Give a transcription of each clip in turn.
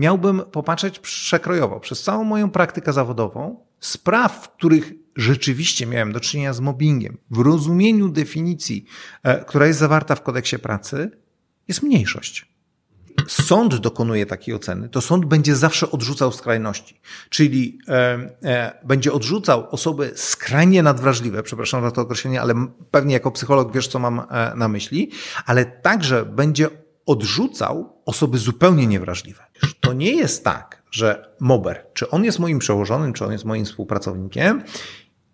miałbym popatrzeć przekrojowo przez całą moją praktykę zawodową, spraw, w których rzeczywiście miałem do czynienia z mobbingiem, w rozumieniu definicji, e, która jest zawarta w kodeksie pracy, jest mniejszość. Sąd dokonuje takiej oceny, to sąd będzie zawsze odrzucał skrajności, czyli e, e, będzie odrzucał osoby skrajnie nadwrażliwe, przepraszam za to określenie, ale pewnie jako psycholog wiesz, co mam e, na myśli, ale także będzie odrzucał osoby zupełnie niewrażliwe. To nie jest tak, że mober, czy on jest moim przełożonym, czy on jest moim współpracownikiem,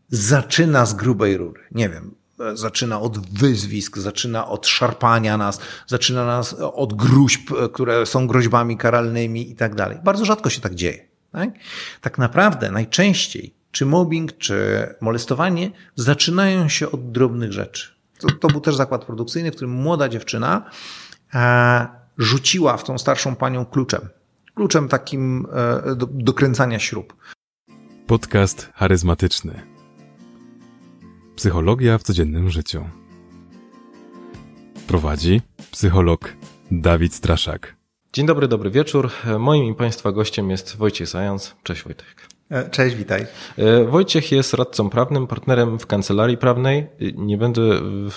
zaczyna z grubej rury. Nie wiem, zaczyna od wyzwisk, zaczyna od szarpania nas, zaczyna nas od gruźb, które są groźbami karalnymi i tak dalej. Bardzo rzadko się tak dzieje. Tak? tak naprawdę najczęściej czy mobbing, czy molestowanie zaczynają się od drobnych rzeczy. To, to był też zakład produkcyjny, w którym młoda dziewczyna e, rzuciła w tą starszą panią kluczem. Kluczem takim e, do, do kręcania śrub. Podcast charyzmatyczny. Psychologia w codziennym życiu. Prowadzi psycholog Dawid Straszak. Dzień dobry, dobry wieczór. Moim i Państwa gościem jest Wojciech Zając. Cześć Wojtek. E, cześć, witaj. E, Wojciech jest radcą prawnym, partnerem w kancelarii prawnej. E, nie będę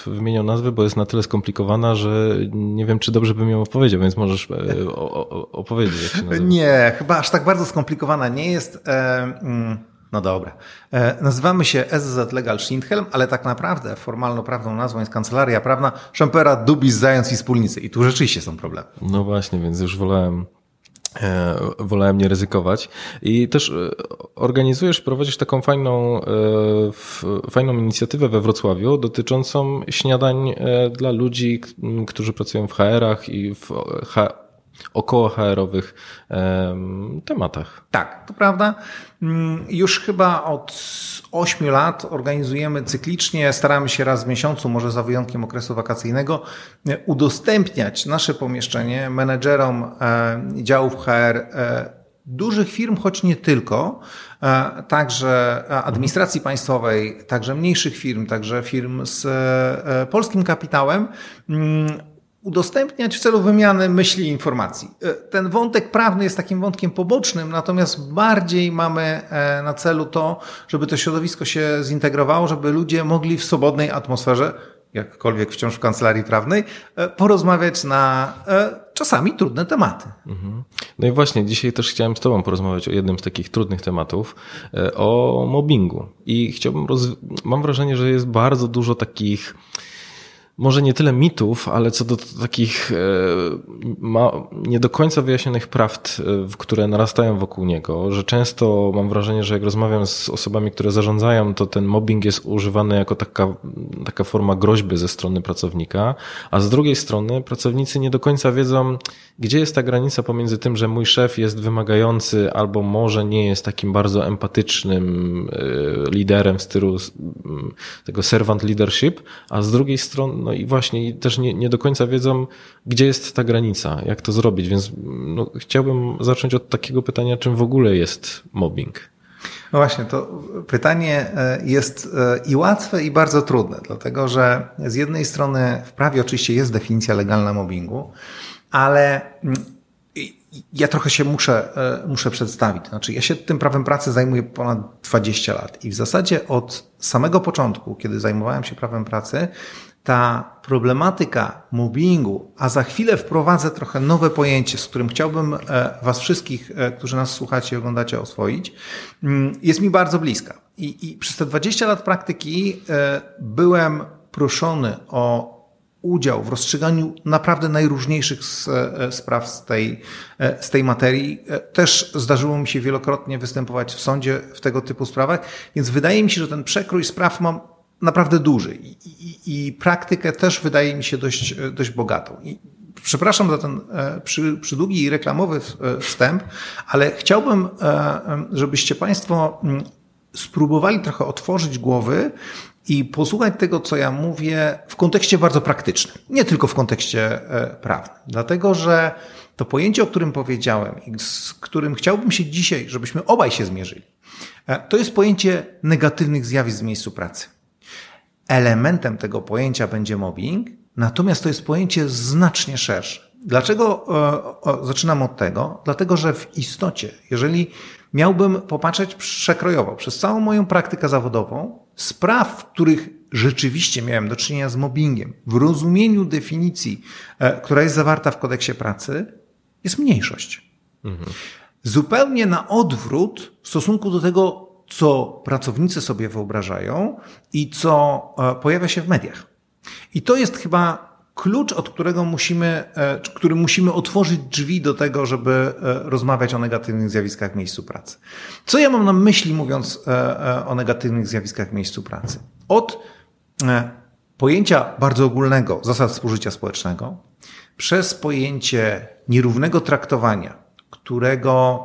wymieniał nazwy, bo jest na tyle skomplikowana, że nie wiem, czy dobrze bym ją opowiedział, więc możesz opowiedzieć, jak się nazywa. Nie, chyba aż tak bardzo skomplikowana nie jest. Mm, no dobra. Nazywamy się SZ Legal Schindhelm, ale tak naprawdę formalno-prawną nazwą jest Kancelaria Prawna Szempera, Dubis, Zając i Wspólnicy. I tu rzeczywiście są problemy. No właśnie, więc już wolałem wolałem nie ryzykować. I też e, organizujesz, prowadzisz taką fajną, e, fajną inicjatywę we Wrocławiu dotyczącą śniadań dla ludzi, którzy pracują w HR-ach i w około HR-owych tematach. Tak, to prawda. Mm, już chyba od 8 lat organizujemy cyklicznie, staramy się raz w miesiącu, może za wyjątkiem okresu wakacyjnego, udostępniać nasze pomieszczenie menedżerom e, działów HR e, dużych firm, choć nie tylko, e, także administracji państwowej, także mniejszych firm, także firm z polskim kapitałem, mm, udostępniać w celu wymiany myśli i informacji. E, ten wątek prawny jest takim wątkiem pobocznym, natomiast bardziej mamy e, na celu to, żeby to środowisko się zintegrowało, żeby ludzie mogli w swobodnej atmosferze, jakkolwiek wciąż w kancelarii prawnej, e, porozmawiać na czasami trudne tematy. Mhm. No i właśnie, dzisiaj też chciałem z Tobą porozmawiać o jednym z takich trudnych tematów, o mobbingu. I chciałbym, mam wrażenie, że jest bardzo dużo takich może nie tyle mitów, ale co do takich e, nie do końca wyjaśnionych prawd, e, które narastają wokół niego, że często mam wrażenie, że jak rozmawiam z osobami, które zarządzają, to ten mobbing jest używany jako taka, taka forma groźby ze strony pracownika, a z drugiej strony pracownicy nie do końca wiedzą, gdzie jest ta granica pomiędzy tym, że mój szef jest wymagający albo może nie jest takim bardzo empatycznym e, liderem w stylu tego servant leadership, a z drugiej strony no i właśnie też nie, nie do końca wiedzą, gdzie jest ta granica, jak to zrobić, więc no, chciałbym zacząć od takiego pytania, czym w ogóle jest mobbing. No właśnie, to pytanie e, jest e, i łatwe, i bardzo trudne, dlatego że z jednej strony w prawie oczywiście jest definicja legalna mobbingu, ale mm, ja trochę się muszę, e, muszę przedstawić. Znaczy, ja się tym prawem pracy zajmuję ponad 20 lat i w zasadzie od samego początku, kiedy zajmowałem się prawem pracy, ta problematyka mobbingu, a za chwilę wprowadzę trochę nowe pojęcie, z którym chciałbym e, Was wszystkich, e, którzy nas słuchacie i oglądacie, oswoić, mm, jest mi bardzo bliska. I, I przez te 20 lat praktyki e, byłem proszony o udział w rozstrzyganiu naprawdę najróżniejszych spraw z tej, z tej materii. Też zdarzyło mi się wielokrotnie występować w sądzie w tego typu sprawach, więc wydaje mi się, że ten przekrój spraw mam naprawdę duży i, i, i praktykę też wydaje mi się dość, dość bogatą. I przepraszam za ten e, przy, przydługi i reklamowy e, wstęp, ale chciałbym, e, żebyście Państwo mm, spróbowali trochę otworzyć głowy i posłuchać tego, co ja mówię w kontekście bardzo praktycznym, nie tylko w kontekście prawnym. Dlatego, że to pojęcie, o którym powiedziałem i z którym chciałbym się dzisiaj, żebyśmy obaj się zmierzyli, to jest pojęcie negatywnych zjawisk w miejscu pracy. Elementem tego pojęcia będzie mobbing, natomiast to jest pojęcie znacznie szersze. Dlaczego zaczynam od tego? Dlatego, że w istocie, jeżeli miałbym popatrzeć przekrojowo przez całą moją praktykę zawodową, spraw, w których rzeczywiście miałem do czynienia z mobbingiem w rozumieniu definicji, e, która jest zawarta w kodeksie pracy, jest mniejszość. Mhm. Zupełnie na odwrót w stosunku do tego, co pracownicy sobie wyobrażają i co e, pojawia się w mediach. I to jest chyba klucz, od którego musimy, e, który musimy otworzyć drzwi do tego, żeby e, rozmawiać o negatywnych zjawiskach w miejscu pracy. Co ja mam na myśli, mówiąc o negatywnych zjawiskach w miejscu pracy? Od pojęcia bardzo ogólnego zasad współżycia społecznego, przez pojęcie nierównego traktowania, którego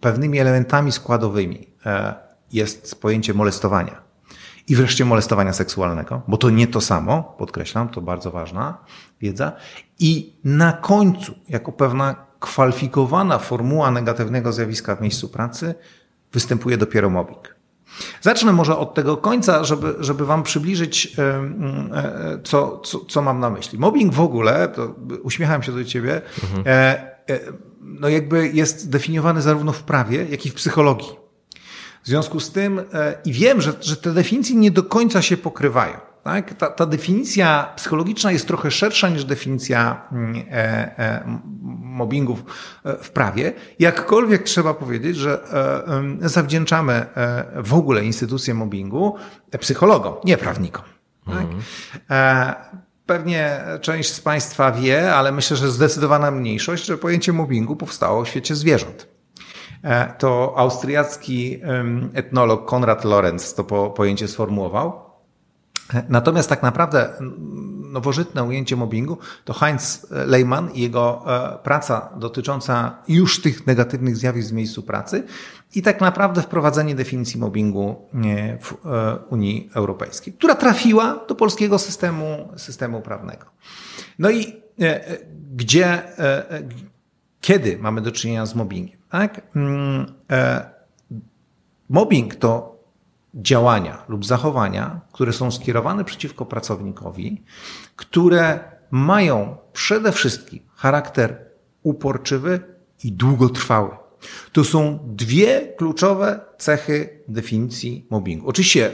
pewnymi elementami składowymi jest pojęcie molestowania. I wreszcie molestowania seksualnego, bo to nie to samo, podkreślam, to bardzo ważna wiedza. I na końcu, jako pewna kwalifikowana formuła negatywnego zjawiska w miejscu pracy, występuje dopiero mobbing. Zacznę może od tego końca, żeby, żeby Wam przybliżyć, e, co, co, co mam na myśli. Mobbing w ogóle, to uśmiecham się do Ciebie, mhm. no jakby jest definiowany zarówno w prawie, jak i w psychologii. W związku z tym, e, i wiem, że, że te definicje nie do końca się pokrywają. Tak? Ta, ta definicja psychologiczna jest trochę szersza niż definicja mm, e, e, mobbingów w prawie. Jakkolwiek trzeba powiedzieć, że zawdzięczamy w ogóle instytucję mobbingu psychologom, nie prawnikom. Tak? Mhm. Pewnie część z Państwa wie, ale myślę, że zdecydowana mniejszość, że pojęcie mobbingu powstało w świecie zwierząt. E, to austriacki etnolog Konrad Lorenz to po, pojęcie sformułował. E, natomiast tak naprawdę nowożytne ujęcie mobbingu to Heinz Lehmann i jego e, praca dotycząca już tych negatywnych zjawisk w miejscu pracy i tak naprawdę wprowadzenie definicji mobbingu w Unii Europejskiej, która trafiła do polskiego systemu, systemu prawnego. No i gdzie, kiedy mamy do czynienia z mobbingiem? Tak? Mm, e, mobbing to działania lub zachowania, które są skierowane przeciwko pracownikowi, które mają przede wszystkim charakter uporczywy i długotrwały. To są dwie kluczowe cechy definicji mobbingu. Oczywiście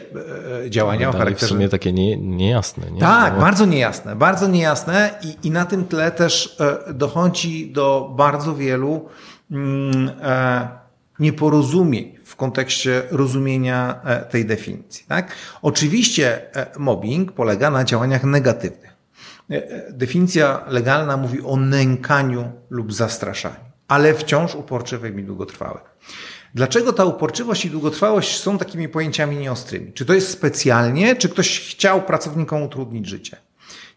e, działania o charakterze... w sumie takie nie, niejasne. Nie? Tak, bardzo niejasne. Bardzo niejasne i, i na tym tle też e, dochodzi do bardzo wielu e, nieporozumień w kontekście rozumienia e, tej definicji. Tak? Oczywiście e, mobbing polega na działaniach negatywnych. Definicja legalna mówi o nękaniu lub zastraszaniu, ale wciąż uporczywym i długotrwałym. Dlaczego ta uporczywość i długotrwałość są takimi pojęciami nieostrymi? Czy to jest specjalnie, czy ktoś chciał pracownikom utrudnić życie?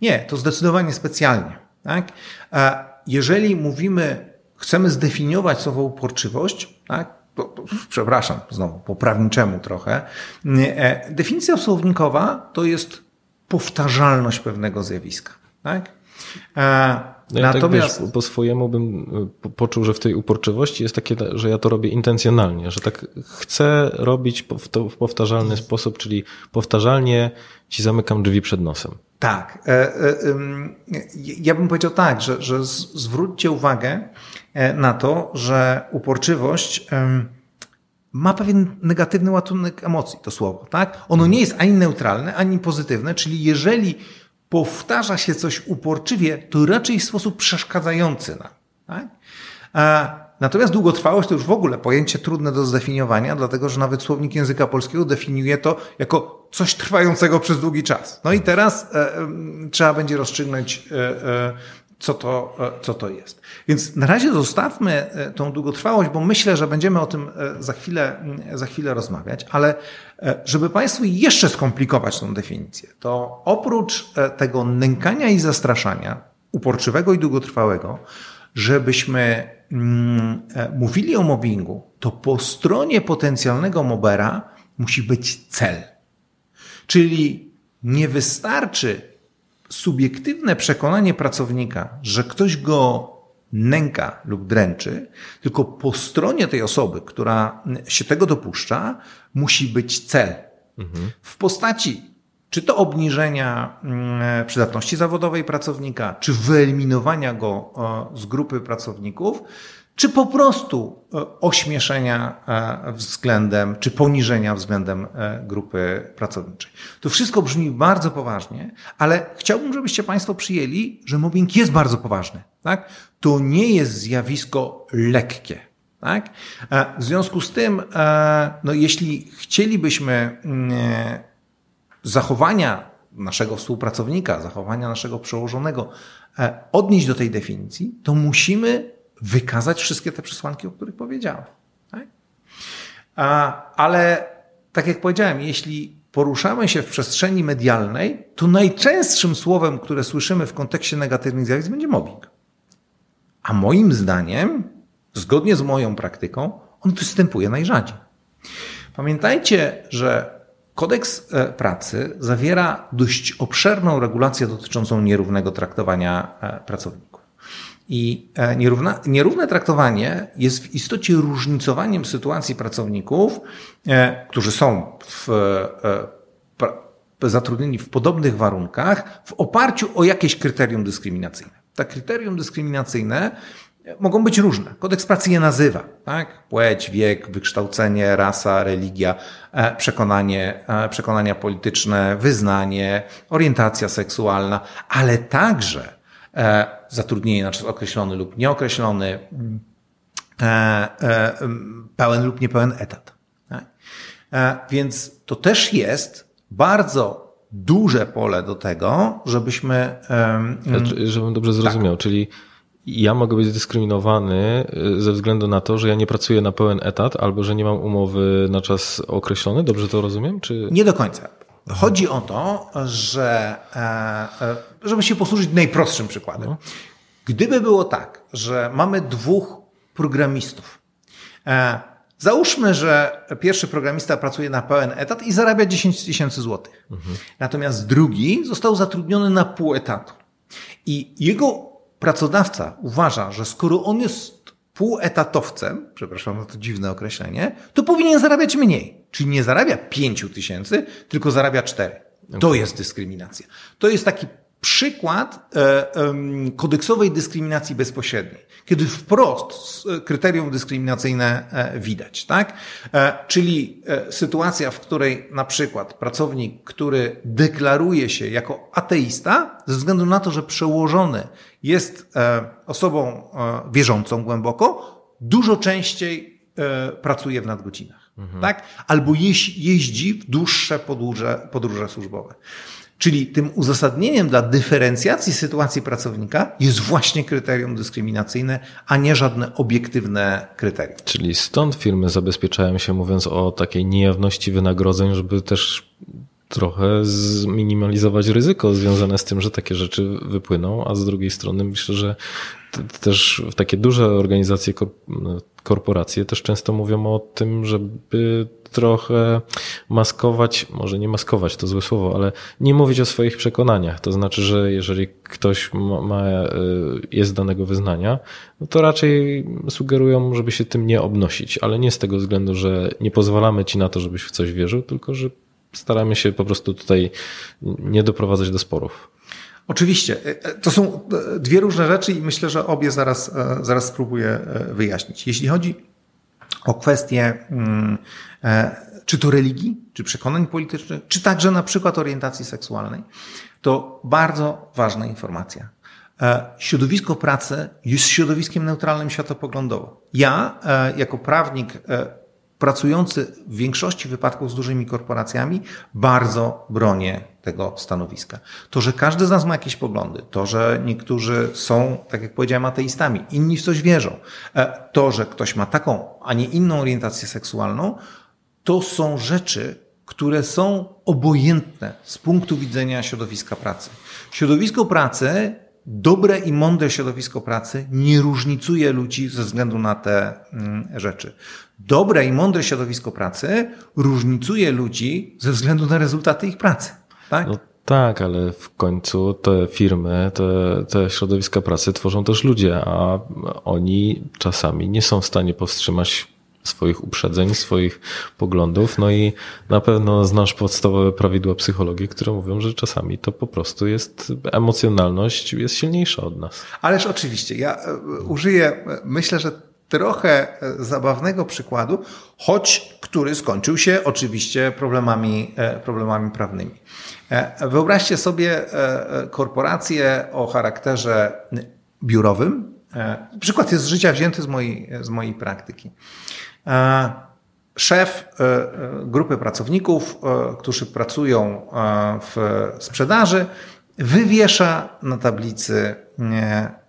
Nie, to zdecydowanie specjalnie. Tak? Jeżeli mówimy chcemy zdefiniować słowo uporczywość, tak? przepraszam, znowu po prawniczemu trochę, e, definicja słownikowa to jest powtarzalność pewnego zjawiska. Tak? E, no ja Natomiast tak, wiesz, po swojemu bym e, poczuł, że w tej uporczywości jest takie, że ja to robię intencjonalnie, że tak chcę robić w, to, w powtarzalny sposób, czyli powtarzalnie ci zamykam drzwi przed nosem. Tak. Ja bym powiedział tak, że, że zwróćcie uwagę na to, że uporczywość ma pewien negatywny ładunek emocji, to słowo, tak? Ono nie jest ani neutralne, ani pozytywne, czyli jeżeli powtarza się coś uporczywie, to raczej w sposób przeszkadzający nam, tak? Natomiast długotrwałość to już w ogóle pojęcie trudne do zdefiniowania, dlatego że nawet słownik języka polskiego definiuje to jako coś trwającego przez długi czas. No i teraz e, e, trzeba będzie rozstrzygnąć, e, e, co, to, e, co to jest. Więc na razie zostawmy e, tą długotrwałość, bo myślę, że będziemy o tym za chwilę, za chwilę rozmawiać, ale żeby Państwu jeszcze skomplikować tą definicję, to oprócz tego nękania i zastraszania, uporczywego i długotrwałego, żebyśmy mm, e, mówili o mobbingu, to po stronie potencjalnego mobera musi być cel. Czyli nie wystarczy subiektywne przekonanie pracownika, że ktoś go nęka lub dręczy, tylko po stronie tej osoby, która się tego dopuszcza, musi być cel. Mhm. W postaci czy to obniżenia mm, przydatności zawodowej pracownika, czy wyeliminowania go z grupy pracowników, czy po prostu e, ośmieszenia e, względem, czy poniżenia względem e, grupy pracowniczej. To wszystko brzmi bardzo poważnie, ale chciałbym, żebyście Państwo przyjęli, że mobbing jest bardzo poważny. Tak? To nie jest zjawisko lekkie. Tak? W związku z tym, no, jeśli chcielibyśmy mm, zachowania naszego współpracownika, zachowania naszego przełożonego odnieść do tej definicji, to musimy wykazać wszystkie te przesłanki, o których powiedziałem. Tak? Ale tak jak powiedziałem, jeśli poruszamy się w przestrzeni medialnej, to najczęstszym słowem, które słyszymy w kontekście negatywnych zjawisk, będzie mobbing. A moim zdaniem, zgodnie z moją praktyką, on występuje najrzadziej. Pamiętajcie, że kodeks e, pracy zawiera dość obszerną regulację dotyczącą nierównego traktowania e, pracowników. I e, nierówna, nierówne traktowanie jest w istocie różnicowaniem sytuacji pracowników, e, którzy są w, e, zatrudnieni w podobnych warunkach w oparciu o jakieś kryterium dyskryminacyjne. To kryterium dyskryminacyjne mogą być różne. Kodeks pracy je nazywa, tak? Płeć, wiek, wykształcenie, rasa, religia, przekonanie, przekonania polityczne, wyznanie, orientacja seksualna, ale także zatrudnienie na czas określony lub nieokreślony, e, e, pełen lub niepełen etat. Tak? Więc to też jest bardzo duże pole do tego, żebyśmy. Żebym dobrze zrozumiał, tak. czyli ja mogę być dyskryminowany ze względu na to, że ja nie pracuję na pełen etat albo że nie mam umowy na czas określony. Dobrze to rozumiem? Czy... Nie do końca. Chodzi o to, że, e, e, żeby się posłużyć najprostszym przykładem. No. Gdyby było tak, że mamy dwóch programistów, e, Załóżmy, że pierwszy programista pracuje na pełen etat i zarabia 10 tysięcy złotych. Mhm. Natomiast drugi został zatrudniony na pół etatu. I jego pracodawca uważa, że skoro on jest półetatowcem, przepraszam za to dziwne określenie, to powinien zarabiać mniej. Czyli nie zarabia 5 tysięcy, tylko zarabia 4. To jest dyskryminacja. To jest taki przykład e, kodeksowej dyskryminacji bezpośredniej, kiedy wprost kryterium dyskryminacyjne e, widać, tak? E, czyli sytuacja, w której na przykład pracownik, który deklaruje się jako ateista, ze względu na to, że przełożony jest osobą wierzącą głęboko, dużo częściej pracuje w nadgodzinach, mhm. tak? Albo jeździ w dłuższe podróże, podróże służbowe. Czyli tym uzasadnieniem dla dyferencjacji sytuacji pracownika jest właśnie kryterium dyskryminacyjne, a nie żadne obiektywne kryterium. Czyli stąd firmy zabezpieczają się, mówiąc o takiej niejawności wynagrodzeń, żeby też trochę zminimalizować ryzyko związane z tym, że takie rzeczy wypłyną, a z drugiej strony myślę, że też takie duże organizacje, korporacje też często mówią o tym, żeby trochę maskować, może nie maskować, to złe słowo, ale nie mówić o swoich przekonaniach. To znaczy, że jeżeli ktoś ma, ma jest danego wyznania, no to raczej sugerują, żeby się tym nie obnosić, ale nie z tego względu, że nie pozwalamy ci na to, żebyś w coś wierzył, tylko że staramy się po prostu tutaj nie doprowadzać do sporów. Oczywiście. E, e, to są e, dwie różne rzeczy i myślę, że obie zaraz, zaraz spróbuję wyjaśnić. Jeśli chodzi o kwestię mm, czy to religii, czy przekonań politycznych, czy także na przykład orientacji seksualnej, to bardzo ważna informacja. Środowisko pracy jest środowiskiem neutralnym światopoglądowo. Ja, jako prawnik pracujący w większości wypadków z dużymi korporacjami bardzo bronię tego stanowiska. To, że każdy z nas ma jakieś poglądy, to, że niektórzy są, tak jak powiedziałem, ateistami, inni w coś wierzą, e, to, że ktoś ma taką, a nie inną orientację seksualną, to są rzeczy, które są obojętne z punktu widzenia środowiska pracy. Środowisko pracy dobre i mądre środowisko pracy nie różnicuje ludzi ze względu na te mm, rzeczy. Dobre i mądre środowisko pracy różnicuje ludzi ze względu na rezultaty ich pracy. Tak? No tak, ale w końcu te firmy, te, te środowiska pracy tworzą też ludzie, a oni czasami nie są w stanie powstrzymać swoich uprzedzeń, swoich poglądów, no i na pewno znasz podstawowe prawidła psychologii, które mówią, że czasami to po prostu jest emocjonalność jest silniejsza od nas. Ależ oczywiście, ja e, użyję, e, myślę, że trochę e, zabawnego przykładu, choć który skończył się oczywiście problemami, problemami prawnymi. Wyobraźcie sobie korporację o charakterze biurowym. Przykład jest z życia wzięty z mojej, z mojej praktyki. E, szef e, e, grupy pracowników, którzy pracują w sprzedaży, wywiesza na tablicy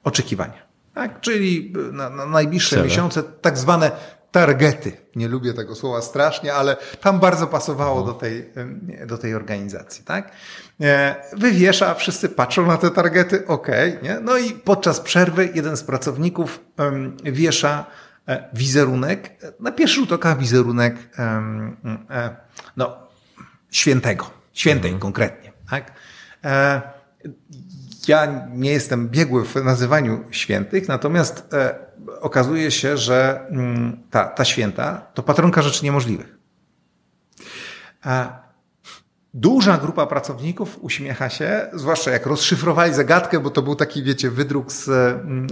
oczekiwania. Tak? Czyli na, na najbliższe Cele. miesiące tak zwane targety. Nie lubię tego słowa strasznie, ale tam bardzo pasowało do tej, do tej organizacji. Tak? Wywiesza, wszyscy patrzą na te targety, ok. Nie? No i podczas przerwy jeden z pracowników wiesza E, wizerunek, na pierwszy rzut oka wizerunek e, no, świętego, świętej mhm. konkretnie. Tak? E, ja nie jestem biegły w nazywaniu świętych, natomiast okazuje się, że mm, ta, ta święta to patronka rzeczy niemożliwych. Duża grupa pracowników uśmiecha się, zwłaszcza jak rozszyfrowali zagadkę, bo to był taki, wiecie, wydruk z,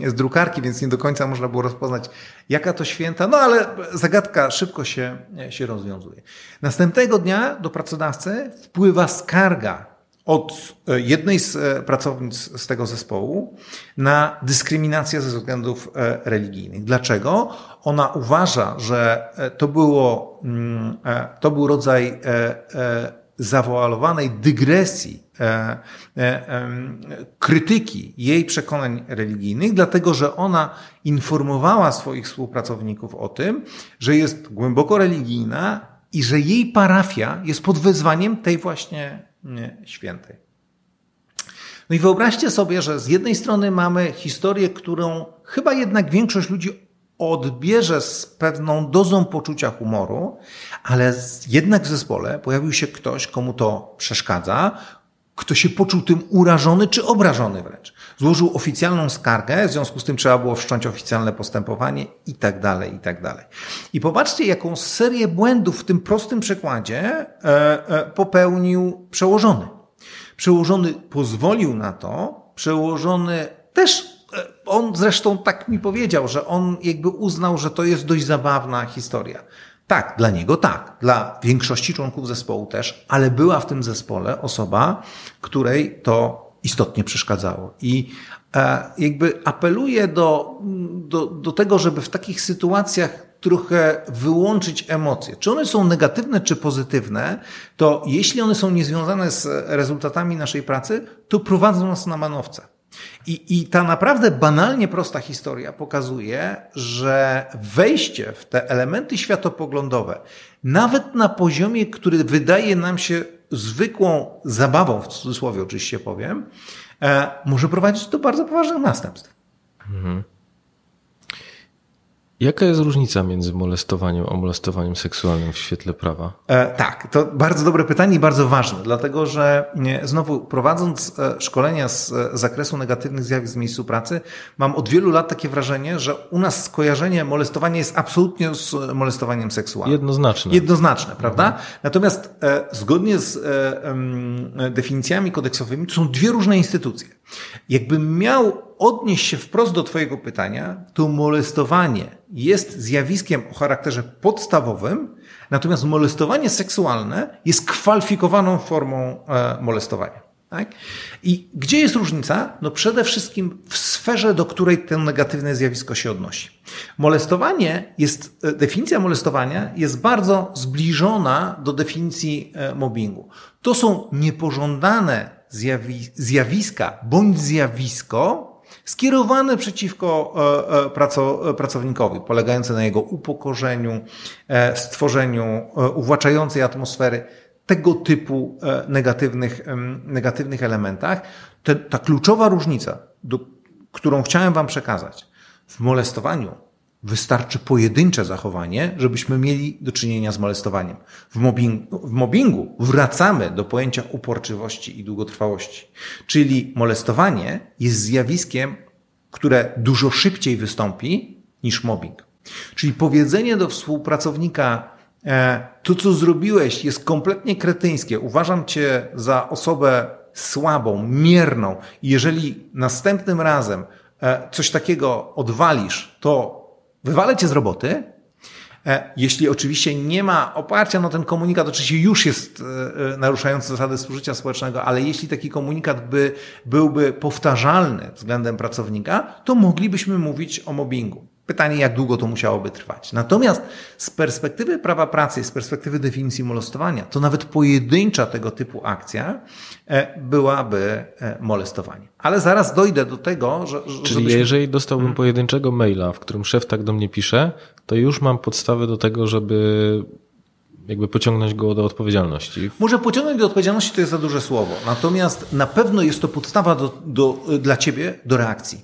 z drukarki, więc nie do końca można było rozpoznać, jaka to święta, no ale zagadka szybko się, się rozwiązuje. Następnego dnia do pracodawcy wpływa skarga od jednej z pracownic z tego zespołu na dyskryminację ze względów e, religijnych. Dlaczego? Ona uważa, że to było, mm, e, to był rodzaj e, zawoalowanej dygresji, e, e, e, krytyki jej przekonań religijnych, dlatego że ona informowała swoich współpracowników o tym, że jest głęboko religijna i że jej parafia jest pod wezwaniem tej właśnie świętej. No i wyobraźcie sobie, że z jednej strony mamy historię, którą chyba jednak większość ludzi odbierze z pewną dozą poczucia humoru, ale jednak w zespole pojawił się ktoś, komu to przeszkadza, kto się poczuł tym urażony czy obrażony wręcz. Złożył oficjalną skargę, w związku z tym trzeba było wszcząć oficjalne postępowanie i tak dalej, i tak dalej. I popatrzcie, jaką serię błędów w tym prostym przykładzie e, e, popełnił przełożony. Przełożony pozwolił na to, przełożony też E, on zresztą tak mi powiedział, że on jakby uznał, że to jest dość zabawna historia. Tak, dla niego tak, dla większości członków zespołu też, ale była w tym zespole osoba, której to istotnie przeszkadzało. I e, jakby apeluję do, do, do tego, żeby w takich sytuacjach trochę wyłączyć emocje. Czy one są negatywne, czy pozytywne, to jeśli one są niezwiązane z rezultatami naszej pracy, to prowadzą nas na manowce. I, I ta naprawdę banalnie prosta historia pokazuje, że wejście w te elementy światopoglądowe, nawet na poziomie, który wydaje nam się zwykłą zabawą, w cudzysłowie oczywiście powiem, e, może prowadzić do bardzo poważnych następstw. Mhm. Jaka jest różnica między molestowaniem a molestowaniem seksualnym w świetle prawa? E, tak, to bardzo dobre pytanie i bardzo ważne, dlatego że znowu prowadząc e, szkolenia z e, zakresu negatywnych zjawisk w miejscu pracy, mam od wielu lat takie wrażenie, że u nas skojarzenie molestowania jest absolutnie z molestowaniem seksualnym. Jednoznaczne. Jednoznaczne, prawda? Mhm. Natomiast e, zgodnie z e, definicjami kodeksowymi to są dwie różne instytucje. Jakbym miał odnieść się wprost do Twojego pytania, to molestowanie jest zjawiskiem o charakterze podstawowym, natomiast molestowanie seksualne jest kwalifikowaną formą e, molestowania. Tak? I gdzie jest różnica? No przede wszystkim w sferze, do której to negatywne zjawisko się odnosi. Molestowanie jest, e, definicja molestowania jest bardzo zbliżona do definicji e, mobbingu. To są niepożądane zjawi zjawiska bądź zjawisko, skierowane przeciwko e, e, pracownikowi, polegające na jego upokorzeniu, e, stworzeniu uwłaczającej atmosfery, tego typu negatywnych, negatywnych elementach. ta kluczowa różnica, do, którą chciałem Wam przekazać, w molestowaniu Wystarczy pojedyncze zachowanie, żebyśmy mieli do czynienia z molestowaniem. W mobbingu, w mobbingu wracamy do pojęcia uporczywości i długotrwałości. Czyli molestowanie jest zjawiskiem, które dużo szybciej wystąpi niż mobbing. Czyli powiedzenie do współpracownika, e, to co zrobiłeś jest kompletnie kretyńskie, uważam cię za osobę słabą, mierną. Jeżeli następnym razem e, coś takiego odwalisz, to wywalę cię z roboty, E, jeśli oczywiście nie ma oparcia, no ten komunikat oczywiście już jest e, e, naruszający zasady współżycia społecznego, ale jeśli taki komunikat by, byłby powtarzalny względem pracownika, to moglibyśmy mówić o mobbingu. Pytanie, jak długo to musiałoby trwać. Natomiast z perspektywy prawa pracy, z perspektywy definicji molestowania, to nawet pojedyncza tego typu akcja byłaby molestowaniem. Ale zaraz dojdę do tego, że. Czyli żebyśmy... jeżeli dostałbym hmm. pojedynczego maila, w którym szef tak do mnie pisze, to już mam podstawę do tego, żeby jakby pociągnąć go do odpowiedzialności. Może pociągnąć do odpowiedzialności to jest za duże słowo. Natomiast na pewno jest to podstawa do, do, dla ciebie do reakcji.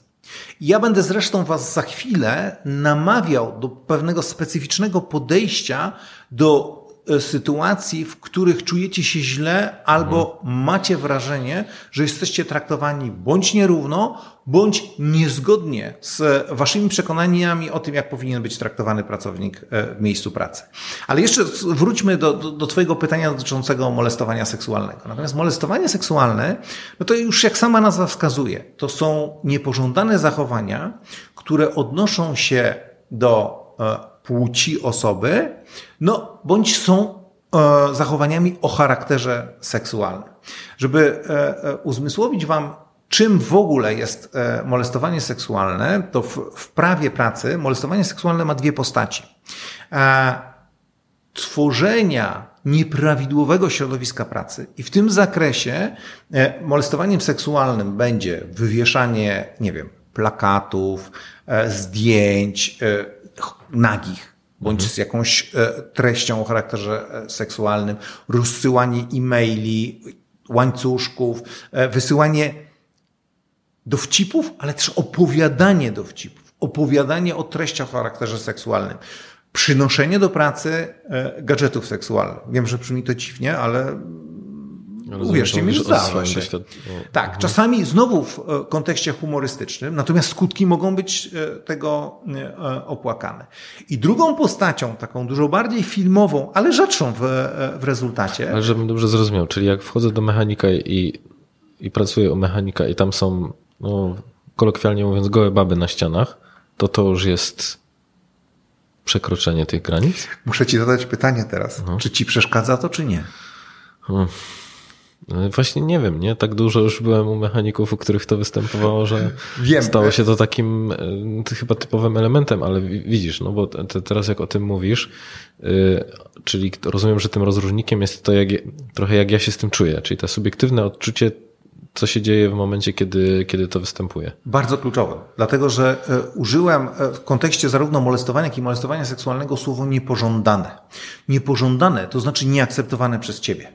Ja będę zresztą Was za chwilę namawiał do pewnego specyficznego podejścia do sytuacji, w których czujecie się źle albo macie wrażenie, że jesteście traktowani bądź nierówno, bądź niezgodnie z waszymi przekonaniami o tym, jak powinien być traktowany pracownik e, w miejscu pracy. Ale jeszcze wróćmy do, do, do Twojego pytania dotyczącego molestowania seksualnego. Natomiast molestowanie seksualne, no to już jak sama nazwa wskazuje, to są niepożądane zachowania, które odnoszą się do e, płci osoby, no bądź są e, zachowaniami o charakterze seksualnym. Żeby e, e, uzmysłowić Wam, czym w ogóle jest molestowanie seksualne, to w, w prawie pracy molestowanie seksualne ma dwie postaci. Tworzenia nieprawidłowego środowiska pracy i w tym zakresie molestowaniem seksualnym będzie wywieszanie, nie wiem, plakatów, zdjęć, nagich, bądź mhm. z jakąś e, treścią o charakterze e, seksualnym, rozsyłanie e-maili, łańcuszków, e, wysyłanie dowcipów, ale też opowiadanie dowcipów, opowiadanie o treściach o charakterze seksualnym, przynoszenie do pracy gadżetów seksualnych. Wiem, że brzmi to dziwnie, ale Uwierzcie mi, że zdarza się. Tak, mhm. czasami znowu w e, kontekście humorystycznym, natomiast skutki mogą być e, tego e, opłakane. I drugą postacią, taką dużo bardziej filmową, ale rzadszą w, w rezultacie. Ale żebym dobrze zrozumiał, czyli jak wchodzę do mechanika i, i pracuję o mechanika i tam są, no, kolokwialnie mówiąc, gołe baby na ścianach, to to już jest przekroczenie tych granic? Muszę ci zadać pytanie teraz. Mhm. Czy ci przeszkadza to, czy nie? Hmm. Właśnie nie wiem, nie? Tak dużo już byłem u mechaników, u których to występowało, że wiem. stało się to takim e, chyba typowym elementem, ale widzisz, no bo te, teraz jak o tym mówisz, yy, czyli rozumiem, że tym rozróżnikiem jest to, jak, trochę jak ja się z tym czuję, czyli to subiektywne odczucie co się dzieje w momencie, kiedy, kiedy to występuje. Bardzo kluczowe, dlatego że e, użyłem w kontekście zarówno molestowania, jak i molestowania seksualnego słowo niepożądane. Niepożądane to znaczy nieakceptowane przez ciebie.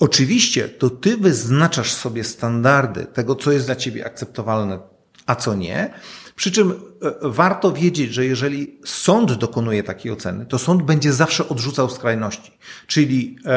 Oczywiście to ty wyznaczasz sobie standardy tego, co jest dla ciebie akceptowalne, a co nie. Przy czym e, warto wiedzieć, że jeżeli sąd dokonuje takiej oceny, to sąd będzie zawsze odrzucał skrajności. Czyli e,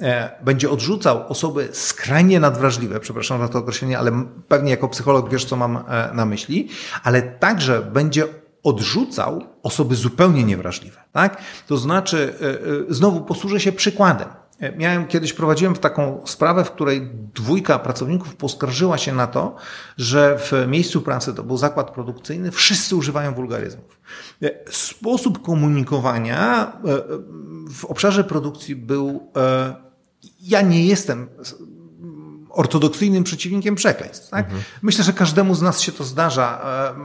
e, będzie odrzucał osoby skrajnie nadwrażliwe, przepraszam za to określenie, ale pewnie jako psycholog wiesz, co mam e, na myśli, ale także będzie odrzucał osoby zupełnie niewrażliwe. Tak? To znaczy, e, e, znowu posłużę się przykładem. Miałem kiedyś, prowadziłem taką sprawę, w której dwójka pracowników poskarżyła się na to, że w miejscu pracy, to był zakład produkcyjny, wszyscy używają wulgaryzmów. Sposób komunikowania e, w obszarze produkcji był, e, ja nie jestem ortodoksyjnym przeciwnikiem przekleństw. Tak? Mhm. Myślę, że każdemu z nas się to zdarza.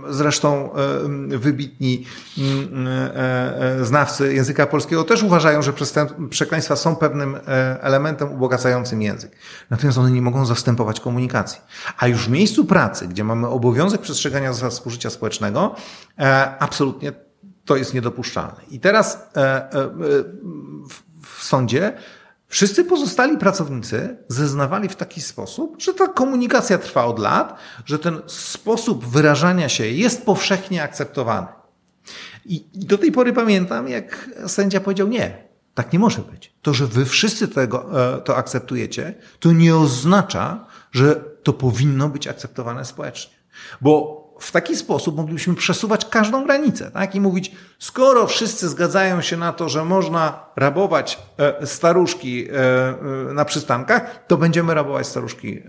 E, zresztą e, wybitni mm, e, znawcy języka polskiego też uważają, że przekleństwa są pewnym elementem ubogacającym język. Natomiast one nie mogą zastępować komunikacji. A już w miejscu pracy, gdzie mamy obowiązek przestrzegania zasad współżycia społecznego, absolutnie to jest niedopuszczalne. I teraz w sądzie Wszyscy pozostali pracownicy zeznawali w taki sposób, że ta komunikacja trwa od lat, że ten sposób wyrażania się jest powszechnie akceptowany. I do tej pory pamiętam, jak sędzia powiedział: Nie, tak nie może być. To, że wy wszyscy tego, e, to akceptujecie, to nie oznacza, że to powinno być akceptowane społecznie. Bo w taki sposób moglibyśmy przesuwać każdą granicę, tak? I mówić, skoro wszyscy zgadzają się na to, że można rabować e, staruszki e, e, na przystankach, to będziemy rabować staruszki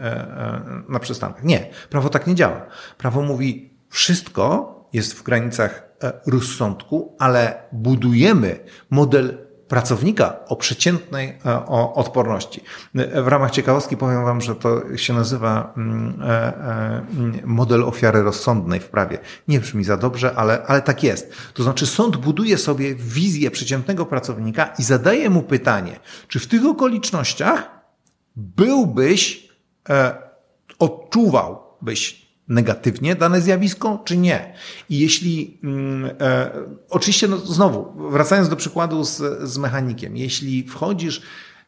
na przystankach. Nie, prawo tak nie działa. Prawo mówi, wszystko jest w granicach rozsądku, ale budujemy model pracownika o przeciętnej o odporności. W ramach ciekawostki powiem Wam, że to się nazywa mm, e, e, model ofiary rozsądnej w prawie. Nie brzmi za dobrze, ale, ale tak jest. To znaczy sąd buduje sobie wizję przeciętnego pracownika i zadaje mu pytanie, czy w tych okolicznościach byłbyś, e, odczuwałbyś negatywnie dane zjawisko, czy nie. I jeśli, mm, e, oczywiście, no znowu, wracając do przykładu z, z mechanikiem, jeśli wchodzisz,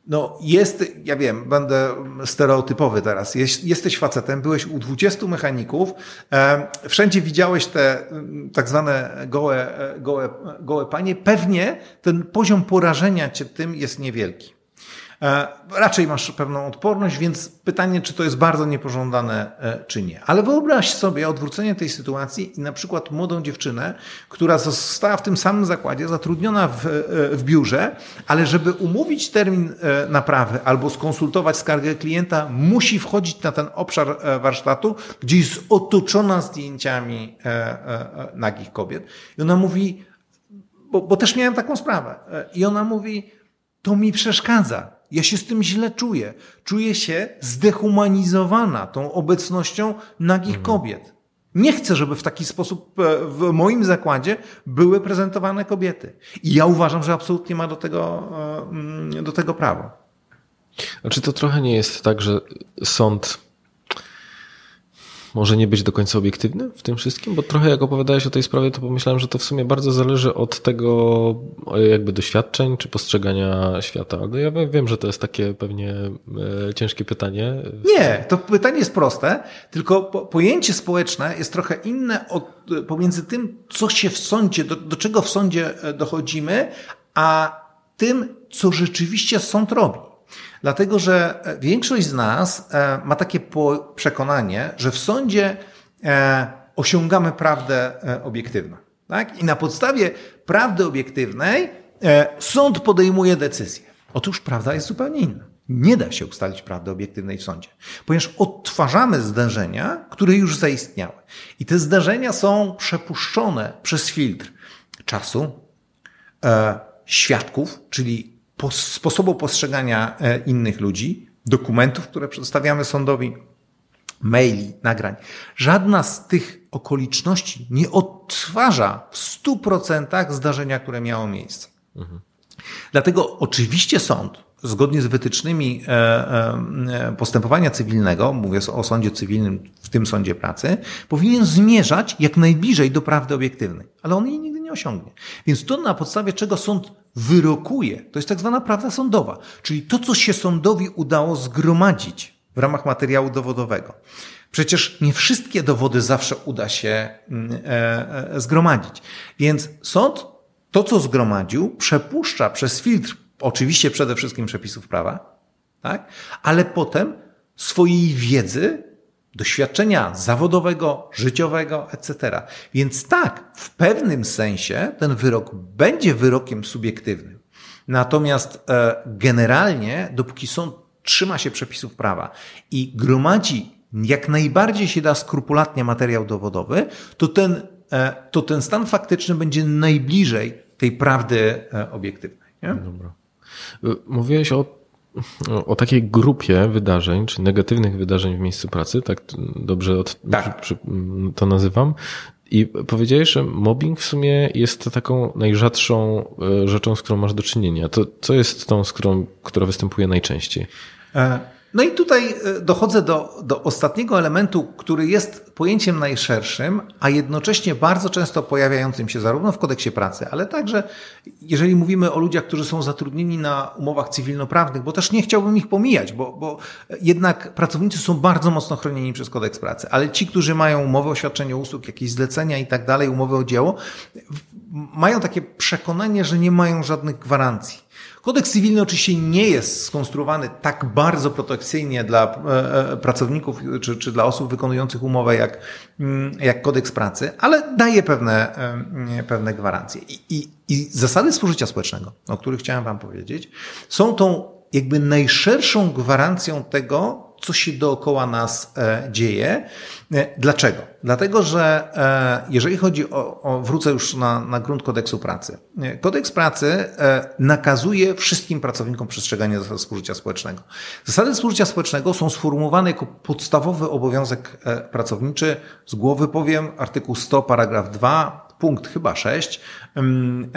no jest, ja wiem, będę stereotypowy teraz, jest, jesteś facetem, byłeś u 20 mechaników, e, wszędzie widziałeś te mm, tak zwane gołe, e, gołe, gołe panie, pewnie ten poziom porażenia cię tym jest niewielki. E, raczej masz pewną odporność, więc pytanie, czy to jest bardzo niepożądane, e, czy nie. Ale wyobraź sobie odwrócenie tej sytuacji i na przykład młodą dziewczynę, która została w tym samym zakładzie, zatrudniona w, e, w biurze, ale żeby umówić termin naprawy albo skonsultować skargę klienta, musi wchodzić na ten obszar warsztatu, gdzie jest otoczona zdjęciami nagich kobiet. I ona mówi, bo, bo też miałem taką sprawę, i ona mówi, to mi przeszkadza. Ja się z tym źle czuję. Czuję się zdehumanizowana tą obecnością nagich mhm. kobiet. Nie chcę, żeby w taki sposób e, w moim zakładzie były prezentowane kobiety. I ja uważam, że absolutnie ma do tego, e, mm, do tego prawo. Czy to trochę nie jest tak, że sąd może nie być do końca obiektywny w tym wszystkim? Bo trochę jak opowiadałeś o tej sprawie, to pomyślałem, że to w sumie bardzo zależy od tego jakby doświadczeń czy postrzegania świata. Ale ja wiem, że to jest takie pewnie e, ciężkie pytanie. Nie, to pytanie jest proste, tylko pojęcie społeczne jest trochę inne od, pomiędzy tym, co się w sądzie, do, do czego w sądzie e, dochodzimy, a tym, co rzeczywiście sąd robi. Dlatego, że większość z nas e, ma takie przekonanie, że w sądzie e, osiągamy prawdę e, obiektywną. Tak? I na podstawie prawdy obiektywnej sąd podejmuje decyzję. Otóż prawda jest zupełnie inna. Nie da się ustalić prawdy obiektywnej w sądzie, ponieważ odtwarzamy zdarzenia, które już zaistniały. I te zdarzenia są przepuszczone przez filtr czasu, świadków, czyli sposobu postrzegania e, innych ludzi, dokumentów, które przedstawiamy sądowi, maili, nagrań. Żadna z tych okoliczności nie odtwarza w stu procentach zdarzenia, które miało miejsce. Mhm. Dlatego oczywiście sąd, zgodnie z wytycznymi e, e, postępowania cywilnego, mówię o sądzie cywilnym, w tym sądzie pracy, powinien zmierzać jak najbliżej do prawdy obiektywnej, ale on jej nigdy nie osiągnie. Więc to na podstawie czego sąd wyrokuje. To jest tak zwana prawda sądowa, czyli to, co się sądowi udało zgromadzić w ramach materiału dowodowego. Przecież nie wszystkie dowody zawsze uda się e, e, zgromadzić. Więc sąd to, co zgromadził, przepuszcza przez filtr, oczywiście przede wszystkim przepisów prawa, tak? ale potem swojej wiedzy, doświadczenia zawodowego, życiowego, etc. Więc tak, w pewnym sensie ten wyrok będzie wyrokiem subiektywnym. Natomiast e, generalnie, dopóki sąd trzyma się przepisów prawa i gromadzi jak najbardziej się da skrupulatnie materiał dowodowy, to ten, e, to ten stan faktyczny będzie najbliżej tej prawdy e, obiektywnej. Nie? Dobra. Mówiłeś o o takiej grupie wydarzeń, czy negatywnych wydarzeń w miejscu pracy, tak dobrze od, tak. to nazywam. I powiedziałeś, że mobbing w sumie jest taką najrzadszą e, rzeczą, z którą masz do czynienia. To co jest tą, z którą, która występuje najczęściej? E, no i tutaj e, dochodzę do, do ostatniego elementu, który jest pojęciem najszerszym, a jednocześnie bardzo często pojawiającym się zarówno w kodeksie pracy, ale także jeżeli mówimy o ludziach, którzy są zatrudnieni na umowach cywilnoprawnych, bo też nie chciałbym ich pomijać, bo, bo jednak pracownicy są bardzo mocno chronieni przez kodeks pracy, ale ci, którzy mają umowę o świadczenie usług, jakieś zlecenia i tak dalej, umowę o dzieło, mają takie przekonanie, że nie mają żadnych gwarancji. Kodeks cywilny oczywiście nie jest skonstruowany tak bardzo protekcyjnie dla e, e, pracowników czy, czy dla osób wykonujących umowę jak, mm, jak kodeks pracy, ale daje pewne, e, pewne gwarancje. I, i, I zasady współżycia społecznego, o których chciałem Wam powiedzieć, są tą jakby najszerszą gwarancją tego, co się dookoła nas e, dzieje. E, dlaczego? Dlatego, że e, jeżeli chodzi o, o wrócę już na, na grunt kodeksu pracy. Kodeks pracy nakazuje wszystkim pracownikom przestrzeganie zasad współżycia społecznego. Zasady współżycia społecznego są sformułowane jako podstawowy obowiązek pracowniczy. Z głowy powiem artykuł 100, paragraf 2, punkt chyba 6. Mm,